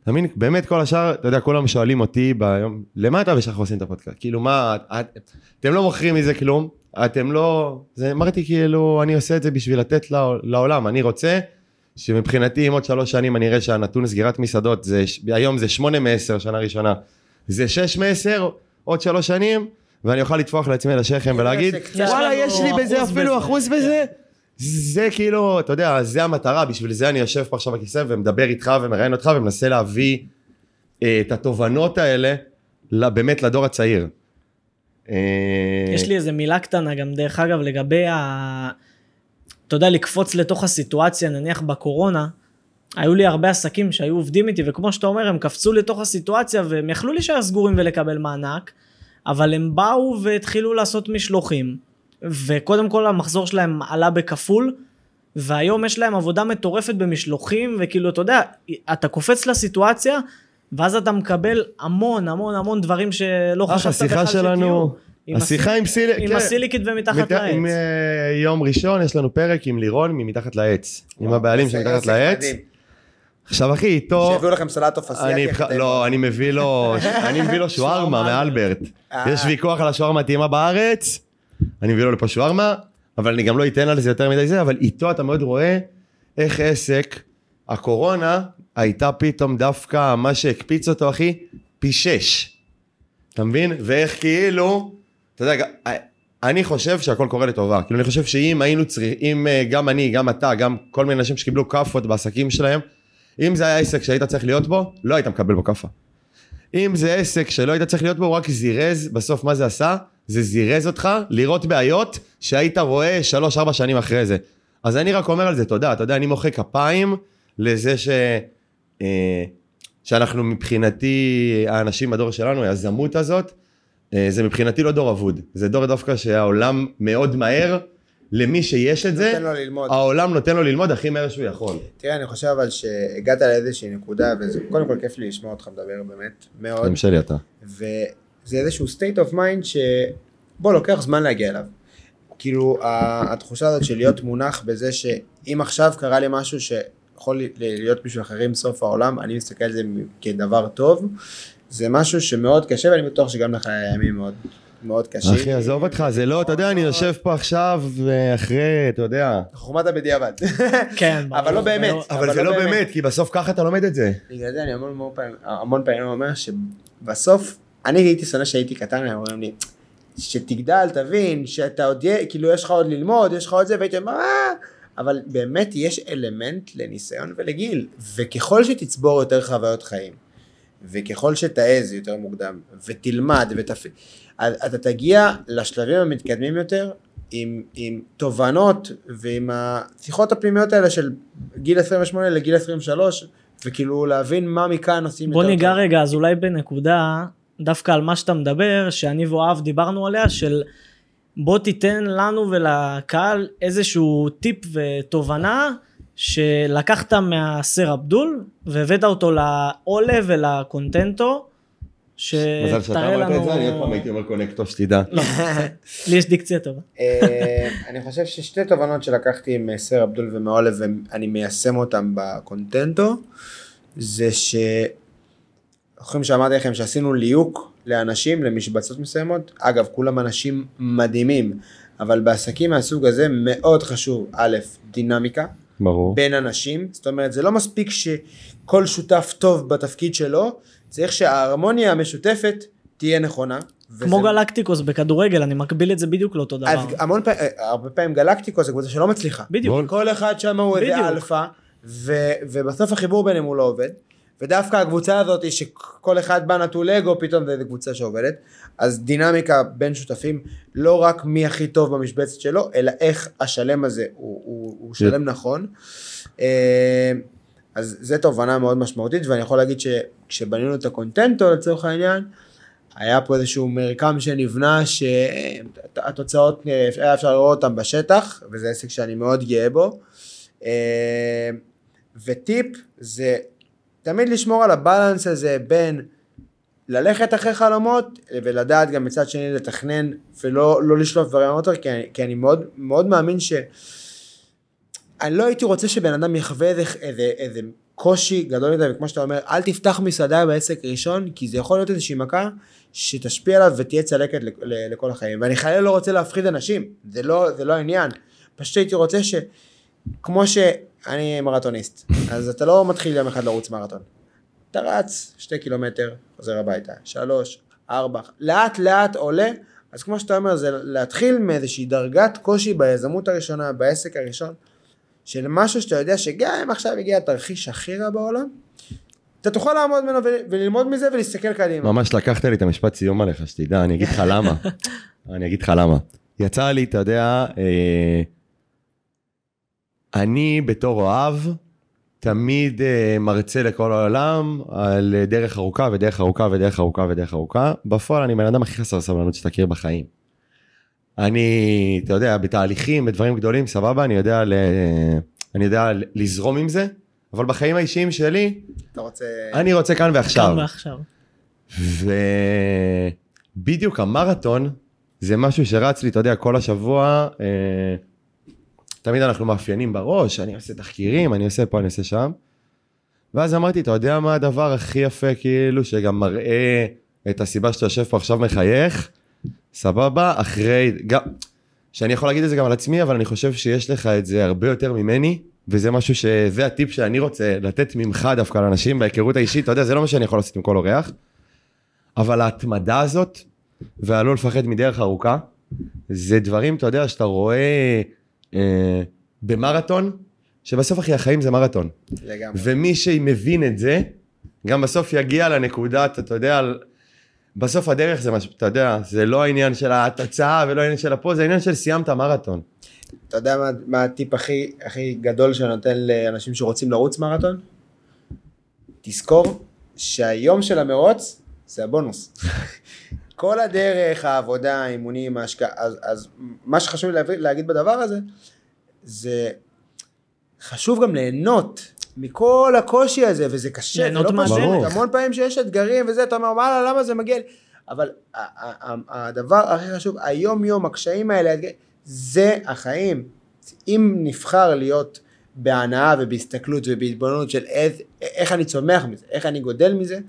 A: אתה מבין? באמת כל השאר, אתה יודע, כולם שואלים אותי ביום, למה אתה ושאנחנו עושים את הפודקאסט? כאילו מה, את, אתם לא מוכרים מזה כלום, אתם לא... זה, אמרתי כאילו, אני עושה את זה בשביל לתת לעול- לעולם, אני רוצה שמבחינתי אם עוד שלוש שנים אני אראה שהנתון סגירת מסעדות, זה, היום זה שמונה מעשר שנה ראשונה, זה שש מעשר עוד שלוש שנים, ואני אוכל לטפוח לעצמי על השכם ולהגיד, וואלה
C: יש
A: לי בזה
C: אחוז
A: אפילו
C: בזה."
A: אחוז בזה, זה כאילו, אתה יודע, זה המטרה, בשביל זה אני יושב פה עכשיו בכיסא ומדבר איתך ומראיין אותך ומנסה להביא אה, את התובנות האלה באמת לדור הצעיר. אה,
C: יש לי איזה מילה קטנה גם דרך אגב לגבי ה... אתה יודע לקפוץ לתוך הסיטואציה נניח בקורונה. היו לי הרבה עסקים שהיו עובדים איתי וכמו שאתה אומר הם קפצו לתוך הסיטואציה והם יכלו להישאר סגורים ולקבל מענק אבל הם באו והתחילו לעשות משלוחים וקודם כל המחזור שלהם עלה בכפול והיום יש להם עבודה מטורפת במשלוחים וכאילו אתה יודע אתה קופץ לסיטואציה ואז אתה מקבל המון המון המון דברים שלא חשבת בכלל
A: שלנו,
C: שתהיו. עם
A: השיחה עם סיל...
C: עם
A: כן.
C: הסיליקית ומתחת
A: מת-
C: לעץ.
A: עם, אה, יום ראשון יש לנו פרק עם לירון ממתחת לעץ, עם הבעלים של מתחת
B: עסק
A: לעץ.
B: מדהים.
A: עכשיו אחי, איתו...
B: שיביאו לכם סלט.
A: בכ- לא, אני מביא לו, אני מביא לו שווארמה מאלברט.
B: אה.
A: יש ויכוח על השווארמה הטעימה בארץ, אני מביא לו לפה שווארמה, אבל אני גם לא אתן על זה יותר מדי זה, אבל איתו אתה מאוד רואה איך עסק, הקורונה הייתה פתאום דווקא מה שהקפיץ אותו אחי, פי שש. אתה מבין? ואיך כאילו, אתה יודע, אני חושב שהכל קורה לטובה. כאילו אני חושב שאם היינו צריכים, אם אה, גם אני, גם אתה, גם כל מיני אנשים שקיבלו כאפות בעסקים שלהם, אם זה היה עסק שהיית צריך להיות בו, לא היית מקבל בו כאפה. אם זה עסק שלא היית צריך להיות בו, הוא רק זירז, בסוף מה זה עשה? זה זירז אותך לראות בעיות שהיית רואה שלוש-ארבע שנים אחרי זה. אז אני רק אומר על זה תודה, אתה יודע, אני מוחא כפיים לזה ש... אה, שאנחנו מבחינתי, האנשים בדור שלנו, היזמות הזאת, אה, זה מבחינתי לא דור אבוד. זה דור דווקא שהעולם מאוד מהר, למי שיש את זה. העולם נותן לו ללמוד הכי מהר שהוא יכול.
B: תראה, אני חושב אבל שהגעת לאיזושהי נקודה, וזה קודם כל כיף לי לשמוע אותך מדבר באמת, מאוד.
A: הם שלי אתה.
B: וזה איזשהו state of mind שבוא לוקח זמן להגיע אליו. כאילו התחושה הזאת של להיות מונח בזה שאם עכשיו קרה לי משהו שיכול ל- להיות בשביל אחרים סוף העולם, אני מסתכל על זה כדבר טוב, זה משהו שמאוד קשה ואני בטוח שגם לך היה ימים מאוד מאוד קשה.
A: אחי, עזוב אותך, זה לא, אתה יודע, אני יושב פה עכשיו, ואחרי, אתה יודע.
B: חוכמת הבדיעבד.
C: כן,
B: אבל לא באמת.
C: ולא-
A: אבל זה לא באמת, כי בסוף ככה אתה לומד את זה.
B: בגלל זה אני המון פעמים אומר שבסוף, אני הייתי שונא שהייתי קטן, הם אומרים לי, שתגדל, תבין, שאתה עוד, כאילו יש לך עוד ללמוד, יש לך עוד זה, והייתי אומר, אה, אבל באמת יש אלמנט לניסיון ולגיל, וככל שתצבור יותר חוויות חיים, וככל שתעז יותר מוקדם, ותלמד, ותפ... אתה תגיע לשלבים המתקדמים יותר, עם, עם תובנות ועם השיחות הפנימיות האלה של גיל 28 לגיל 23, וכאילו להבין מה מכאן עושים
C: בוא
B: יותר
C: ניגע
B: טוב.
C: רגע אז אולי בנקודה דווקא על מה שאתה מדבר שאני ואוהב דיברנו עליה של בוא תיתן לנו ולקהל איזשהו טיפ ותובנה שלקחת מהסר אבדול והבאת אותו לעולה ולקונטנטו
A: מזל שאתה אמרת את זה, אני עוד פעם הייתי אומר קונקטו, שתדע.
C: לא, לי יש דיקציה טובה
B: אה, אני חושב ששתי תובנות שלקחתי מסר אבדול ומעולב ואני מיישם אותם בקונטנטו, זה ש... זוכרים שאמרתי לכם שעשינו ליהוק לאנשים, למשבצות מסוימות, אגב כולם אנשים מדהימים, אבל בעסקים מהסוג הזה מאוד חשוב, א', דינמיקה,
A: ברור.
B: בין אנשים, זאת אומרת זה לא מספיק שכל שותף טוב בתפקיד שלו, צריך שההרמוניה המשותפת תהיה נכונה.
C: כמו
B: וזה-
C: גלקטיקוס בכדורגל אני מקביל את זה בדיוק לאותו דבר
B: אז המון פעמים, הרבה פעמים גלקטיקו זה קבוצה שלא מצליחה.
C: בדיוק
B: כל אחד שם הוא איזה. אלפא, ו- ובסוף החיבור ביניהם הוא לא עובד. ודווקא הקבוצה הזאת שכל אחד בה נטול אגו, פתאום איזה קבוצה שעובדת. אז דינמיקה בין שותפים, לא רק מי הכי טוב במשבצת שלו, אלא איך השלם הזה הוא, הוא, הוא שלם נכון. אה, אז זו תובנה מאוד משמעותית, ואני יכול להגיד שכשבנינו את הקונטנטו לצורך העניין, היה פה איזשהו מרקם שנבנה שהתוצאות אה, היה אפשר לראות אותם בשטח וזה עסק שאני מאוד גאה בו אה, וטיפ זה תמיד לשמור על הבלנס הזה בין ללכת אחרי חלומות ולדעת גם מצד שני לתכנן ולא לא לשלוף דברים יותר כי אני, כי אני מאוד, מאוד מאמין ש... אני לא הייתי רוצה שבן אדם יחווה איזה, איזה, איזה קושי גדול מדי, וכמו שאתה אומר, אל תפתח מסעדה בעסק ראשון, כי זה יכול להיות איזושהי מכה שתשפיע עליו ותהיה צלקת לכל החיים. ואני חלילה לא רוצה להפחיד אנשים, זה לא, זה לא העניין. פשוט הייתי רוצה ש... שאני מרתוניסט, אז אתה לא מתחיל יום אחד לרוץ מרתון. אתה רץ שתי קילומטר, חוזר הביתה, שלוש, ארבע, לאט לאט עולה, אז כמו שאתה אומר, זה להתחיל מאיזושהי דרגת קושי ביזמות הראשונה, בעסק הראשון, של משהו שאתה יודע שגם אם עכשיו הגיע התרחיש הכי רע בעולם, אתה תוכל לעמוד ממנו ול- וללמוד מזה ולהסתכל קדימה.
A: ממש לקחת לי את המשפט סיום עליך, שתדע, אני אגיד לך למה. אני אגיד לך למה. יצא לי, אתה יודע, אה, אני בתור אוהב, תמיד אה, מרצה לכל העולם על דרך ארוכה ודרך ארוכה ודרך ארוכה ודרך ארוכה. בפועל אני בן אדם הכי חסר סבלנות שתכיר בחיים. אני, אתה יודע, בתהליכים, בדברים גדולים, סבבה, אני יודע, ל... אני יודע לזרום עם זה, אבל בחיים האישיים שלי,
B: אתה רוצה...
A: אני רוצה כאן ועכשיו.
C: כאן ועכשיו
A: ובדיוק המרתון זה משהו שרץ לי, אתה יודע, כל השבוע, אה, תמיד אנחנו מאפיינים בראש, אני עושה תחקירים, אני עושה פה, אני עושה שם. ואז אמרתי, אתה יודע מה הדבר הכי יפה, כאילו, שגם מראה את הסיבה שאתה יושב פה עכשיו מחייך, סבבה, אחרי, גם, שאני יכול להגיד את זה גם על עצמי, אבל אני חושב שיש לך את זה הרבה יותר ממני, וזה משהו שזה הטיפ שאני רוצה לתת ממך דווקא לאנשים בהיכרות האישית, אתה יודע, זה לא מה שאני יכול לעשות עם כל אורח, אבל ההתמדה הזאת, והלא לפחד מדרך ארוכה, זה דברים, אתה יודע, שאתה רואה אה, במרתון, שבסוף אחי החיים זה מרתון.
B: לגמרי.
A: ומי שמבין את זה, גם בסוף יגיע לנקודת, אתה יודע, בסוף הדרך זה משהו, אתה יודע, זה לא העניין של התוצאה ולא העניין של הפה, זה העניין של סיימת מרתון.
B: אתה יודע מה, מה הטיפ הכי, הכי גדול שאני נותן לאנשים שרוצים לרוץ מרתון? תזכור שהיום של המרוץ זה הבונוס. כל הדרך, העבודה, האימונים, ההשקעה, אז, אז מה שחשוב לי להגיד בדבר הזה, זה חשוב גם ליהנות מכל הקושי הזה, וזה קשה, זה
C: ליהנות
B: לא פשוט. המון פעמים שיש אתגרים וזה, אתה אומר, וואלה, למה זה מגיע לי? אבל הדבר הכי חשוב, היום יום, הקשיים האלה, זה החיים. אם נבחר להיות בהנאה ובהסתכלות ובהתבוננות של איך, איך אני צומח מזה, איך אני גודל מזה,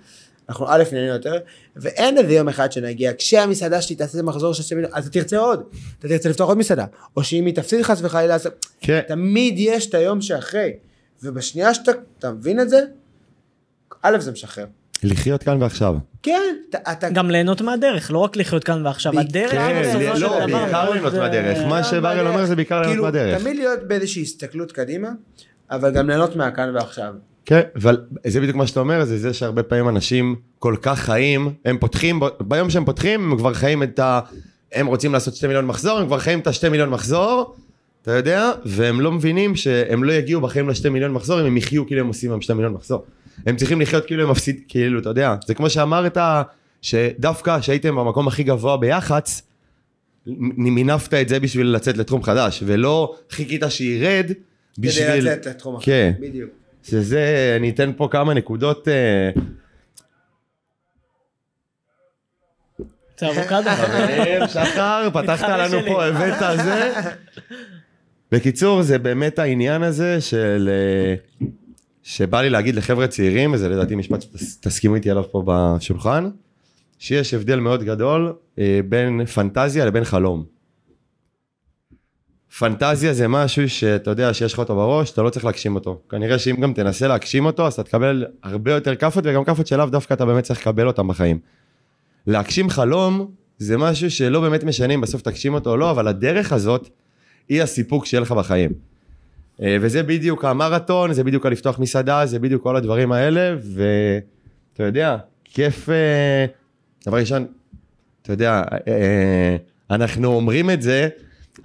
B: אנחנו א' נהנה יותר, ואין איזה יום אחד שנגיע, כשהמסעדה שלי תעשה מחזור של 2 מיליון, אז אתה תרצה עוד, אתה תרצה לפתוח עוד מסעדה, או שאם היא תפסיד חס וחלילה, אז
A: כן.
B: תמיד יש את היום שאחרי, ובשנייה שאתה אתה מבין את זה, א' זה משחרר.
A: לחיות כאן ועכשיו.
B: כן, אתה, אתה
C: גם ליהנות מהדרך, לא רק לחיות כאן ועכשיו. הדרך
B: כן,
C: בסופו
B: לא,
C: של
A: לא,
C: דבר,
A: בעיקר ליהנות
C: זה-
A: מהדרך. מה שבארל אומר זה בעיקר ליהנות
B: כאילו,
A: מהדרך.
B: תמיד להיות באיזושהי הסתכלות קדימה, אבל גם ליהנות מהכאן ועכשיו.
A: כן, אבל זה בדיוק מה שאתה אומר, זה זה שהרבה פעמים אנשים כל כך חיים, הם פותחים, ביום שהם פותחים, הם כבר חיים את ה... הם רוצים לעשות שתי מיליון מחזור, הם כבר חיים את השתי מיליון מחזור, אתה יודע, והם לא מבינים שהם לא יגיעו בחיים לשתי מיליון מחזור, אם הם יחיו כאילו הם עושים עם שתי מיליון מחזור. הם צריכים לחיות כאילו הם מפסיד, כאילו, אתה יודע, זה כמו שאמרת, שדווקא כשהייתם במקום הכי גבוה ביח"צ, מינפת את זה בשביל לצאת לתחום חדש, ולא חיכית שירד בשביל...
B: כדי לצאת לתחום אחר.
A: כן.
B: בדיוק.
A: שזה, אני אתן פה כמה נקודות. אה,
C: זה אבוקדו.
A: חברים, שחר, פתחת לנו. פה, הבאת זה. בקיצור, זה באמת העניין הזה של... אה, שבא לי להגיד לחבר'ה צעירים, וזה לדעתי משפט שתסכימו איתי עליו פה בשולחן, שיש הבדל מאוד גדול אה, בין פנטזיה לבין חלום. פנטזיה זה משהו שאתה יודע שיש לך אותו בראש, אתה לא צריך להגשים אותו. כנראה שאם גם תנסה להגשים אותו, אז אתה תקבל הרבה יותר כאפות, וגם כאפות שלאו דווקא אתה באמת צריך לקבל אותם בחיים. להגשים חלום זה משהו שלא באמת משנה אם בסוף תגשים אותו או לא, אבל הדרך הזאת היא הסיפוק שיהיה לך בחיים. אה, וזה בדיוק המרתון, זה בדיוק הלפתוח מסעדה, זה בדיוק כל הדברים האלה, ואתה יודע, כיף, אה, דבר ראשון, אתה יודע, אה, אנחנו אומרים את זה,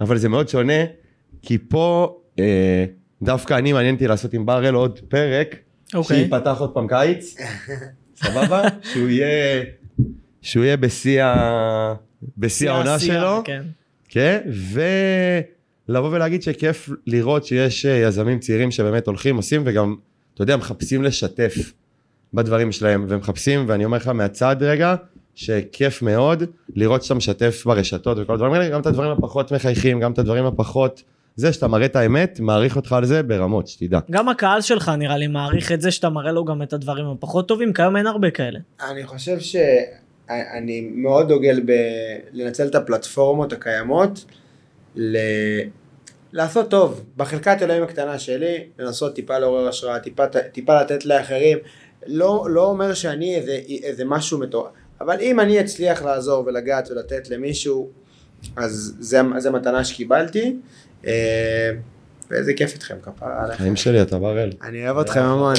A: אבל זה מאוד שונה, כי פה אה, דווקא אני מעניין אותי לעשות עם בראל עוד פרק,
C: אוקיי.
A: שייפתח עוד פעם קיץ, סבבה? שהוא יהיה, שהוא יהיה בשיא ה- בשיא העונה שלו.
C: כן.
A: כן, ולבוא ולהגיד שכיף לראות שיש אה, יזמים צעירים שבאמת הולכים, עושים, וגם, אתה יודע, מחפשים לשתף בדברים שלהם, ומחפשים, ואני אומר לך מהצד רגע, שכיף מאוד לראות שאתה משתף ברשתות וכל הדברים האלה, גם את הדברים הפחות מחייכים, גם את הדברים הפחות, זה שאתה מראה את האמת, מעריך אותך על זה ברמות, שתדע.
C: גם הקהל שלך נראה לי מעריך את זה שאתה מראה לו גם את הדברים הפחות טובים, כיום אין הרבה כאלה.
B: אני חושב שאני מאוד דוגל בלנצל את הפלטפורמות הקיימות ל... לעשות טוב, בחלקת אלוהים הקטנה שלי, לנסות טיפה לעורר השראה, טיפה, טיפה לתת לאחרים, לא, לא אומר שאני איזה, איזה משהו מטורף, אבל אם אני אצליח לעזור ולגעת ולתת למישהו, אז זה, זה מתנה שקיבלתי, אה, ואיזה כיף איתכם כפרה עליכם.
A: חיים שלי, אתה בראל.
B: אני אוהב אתכם המון.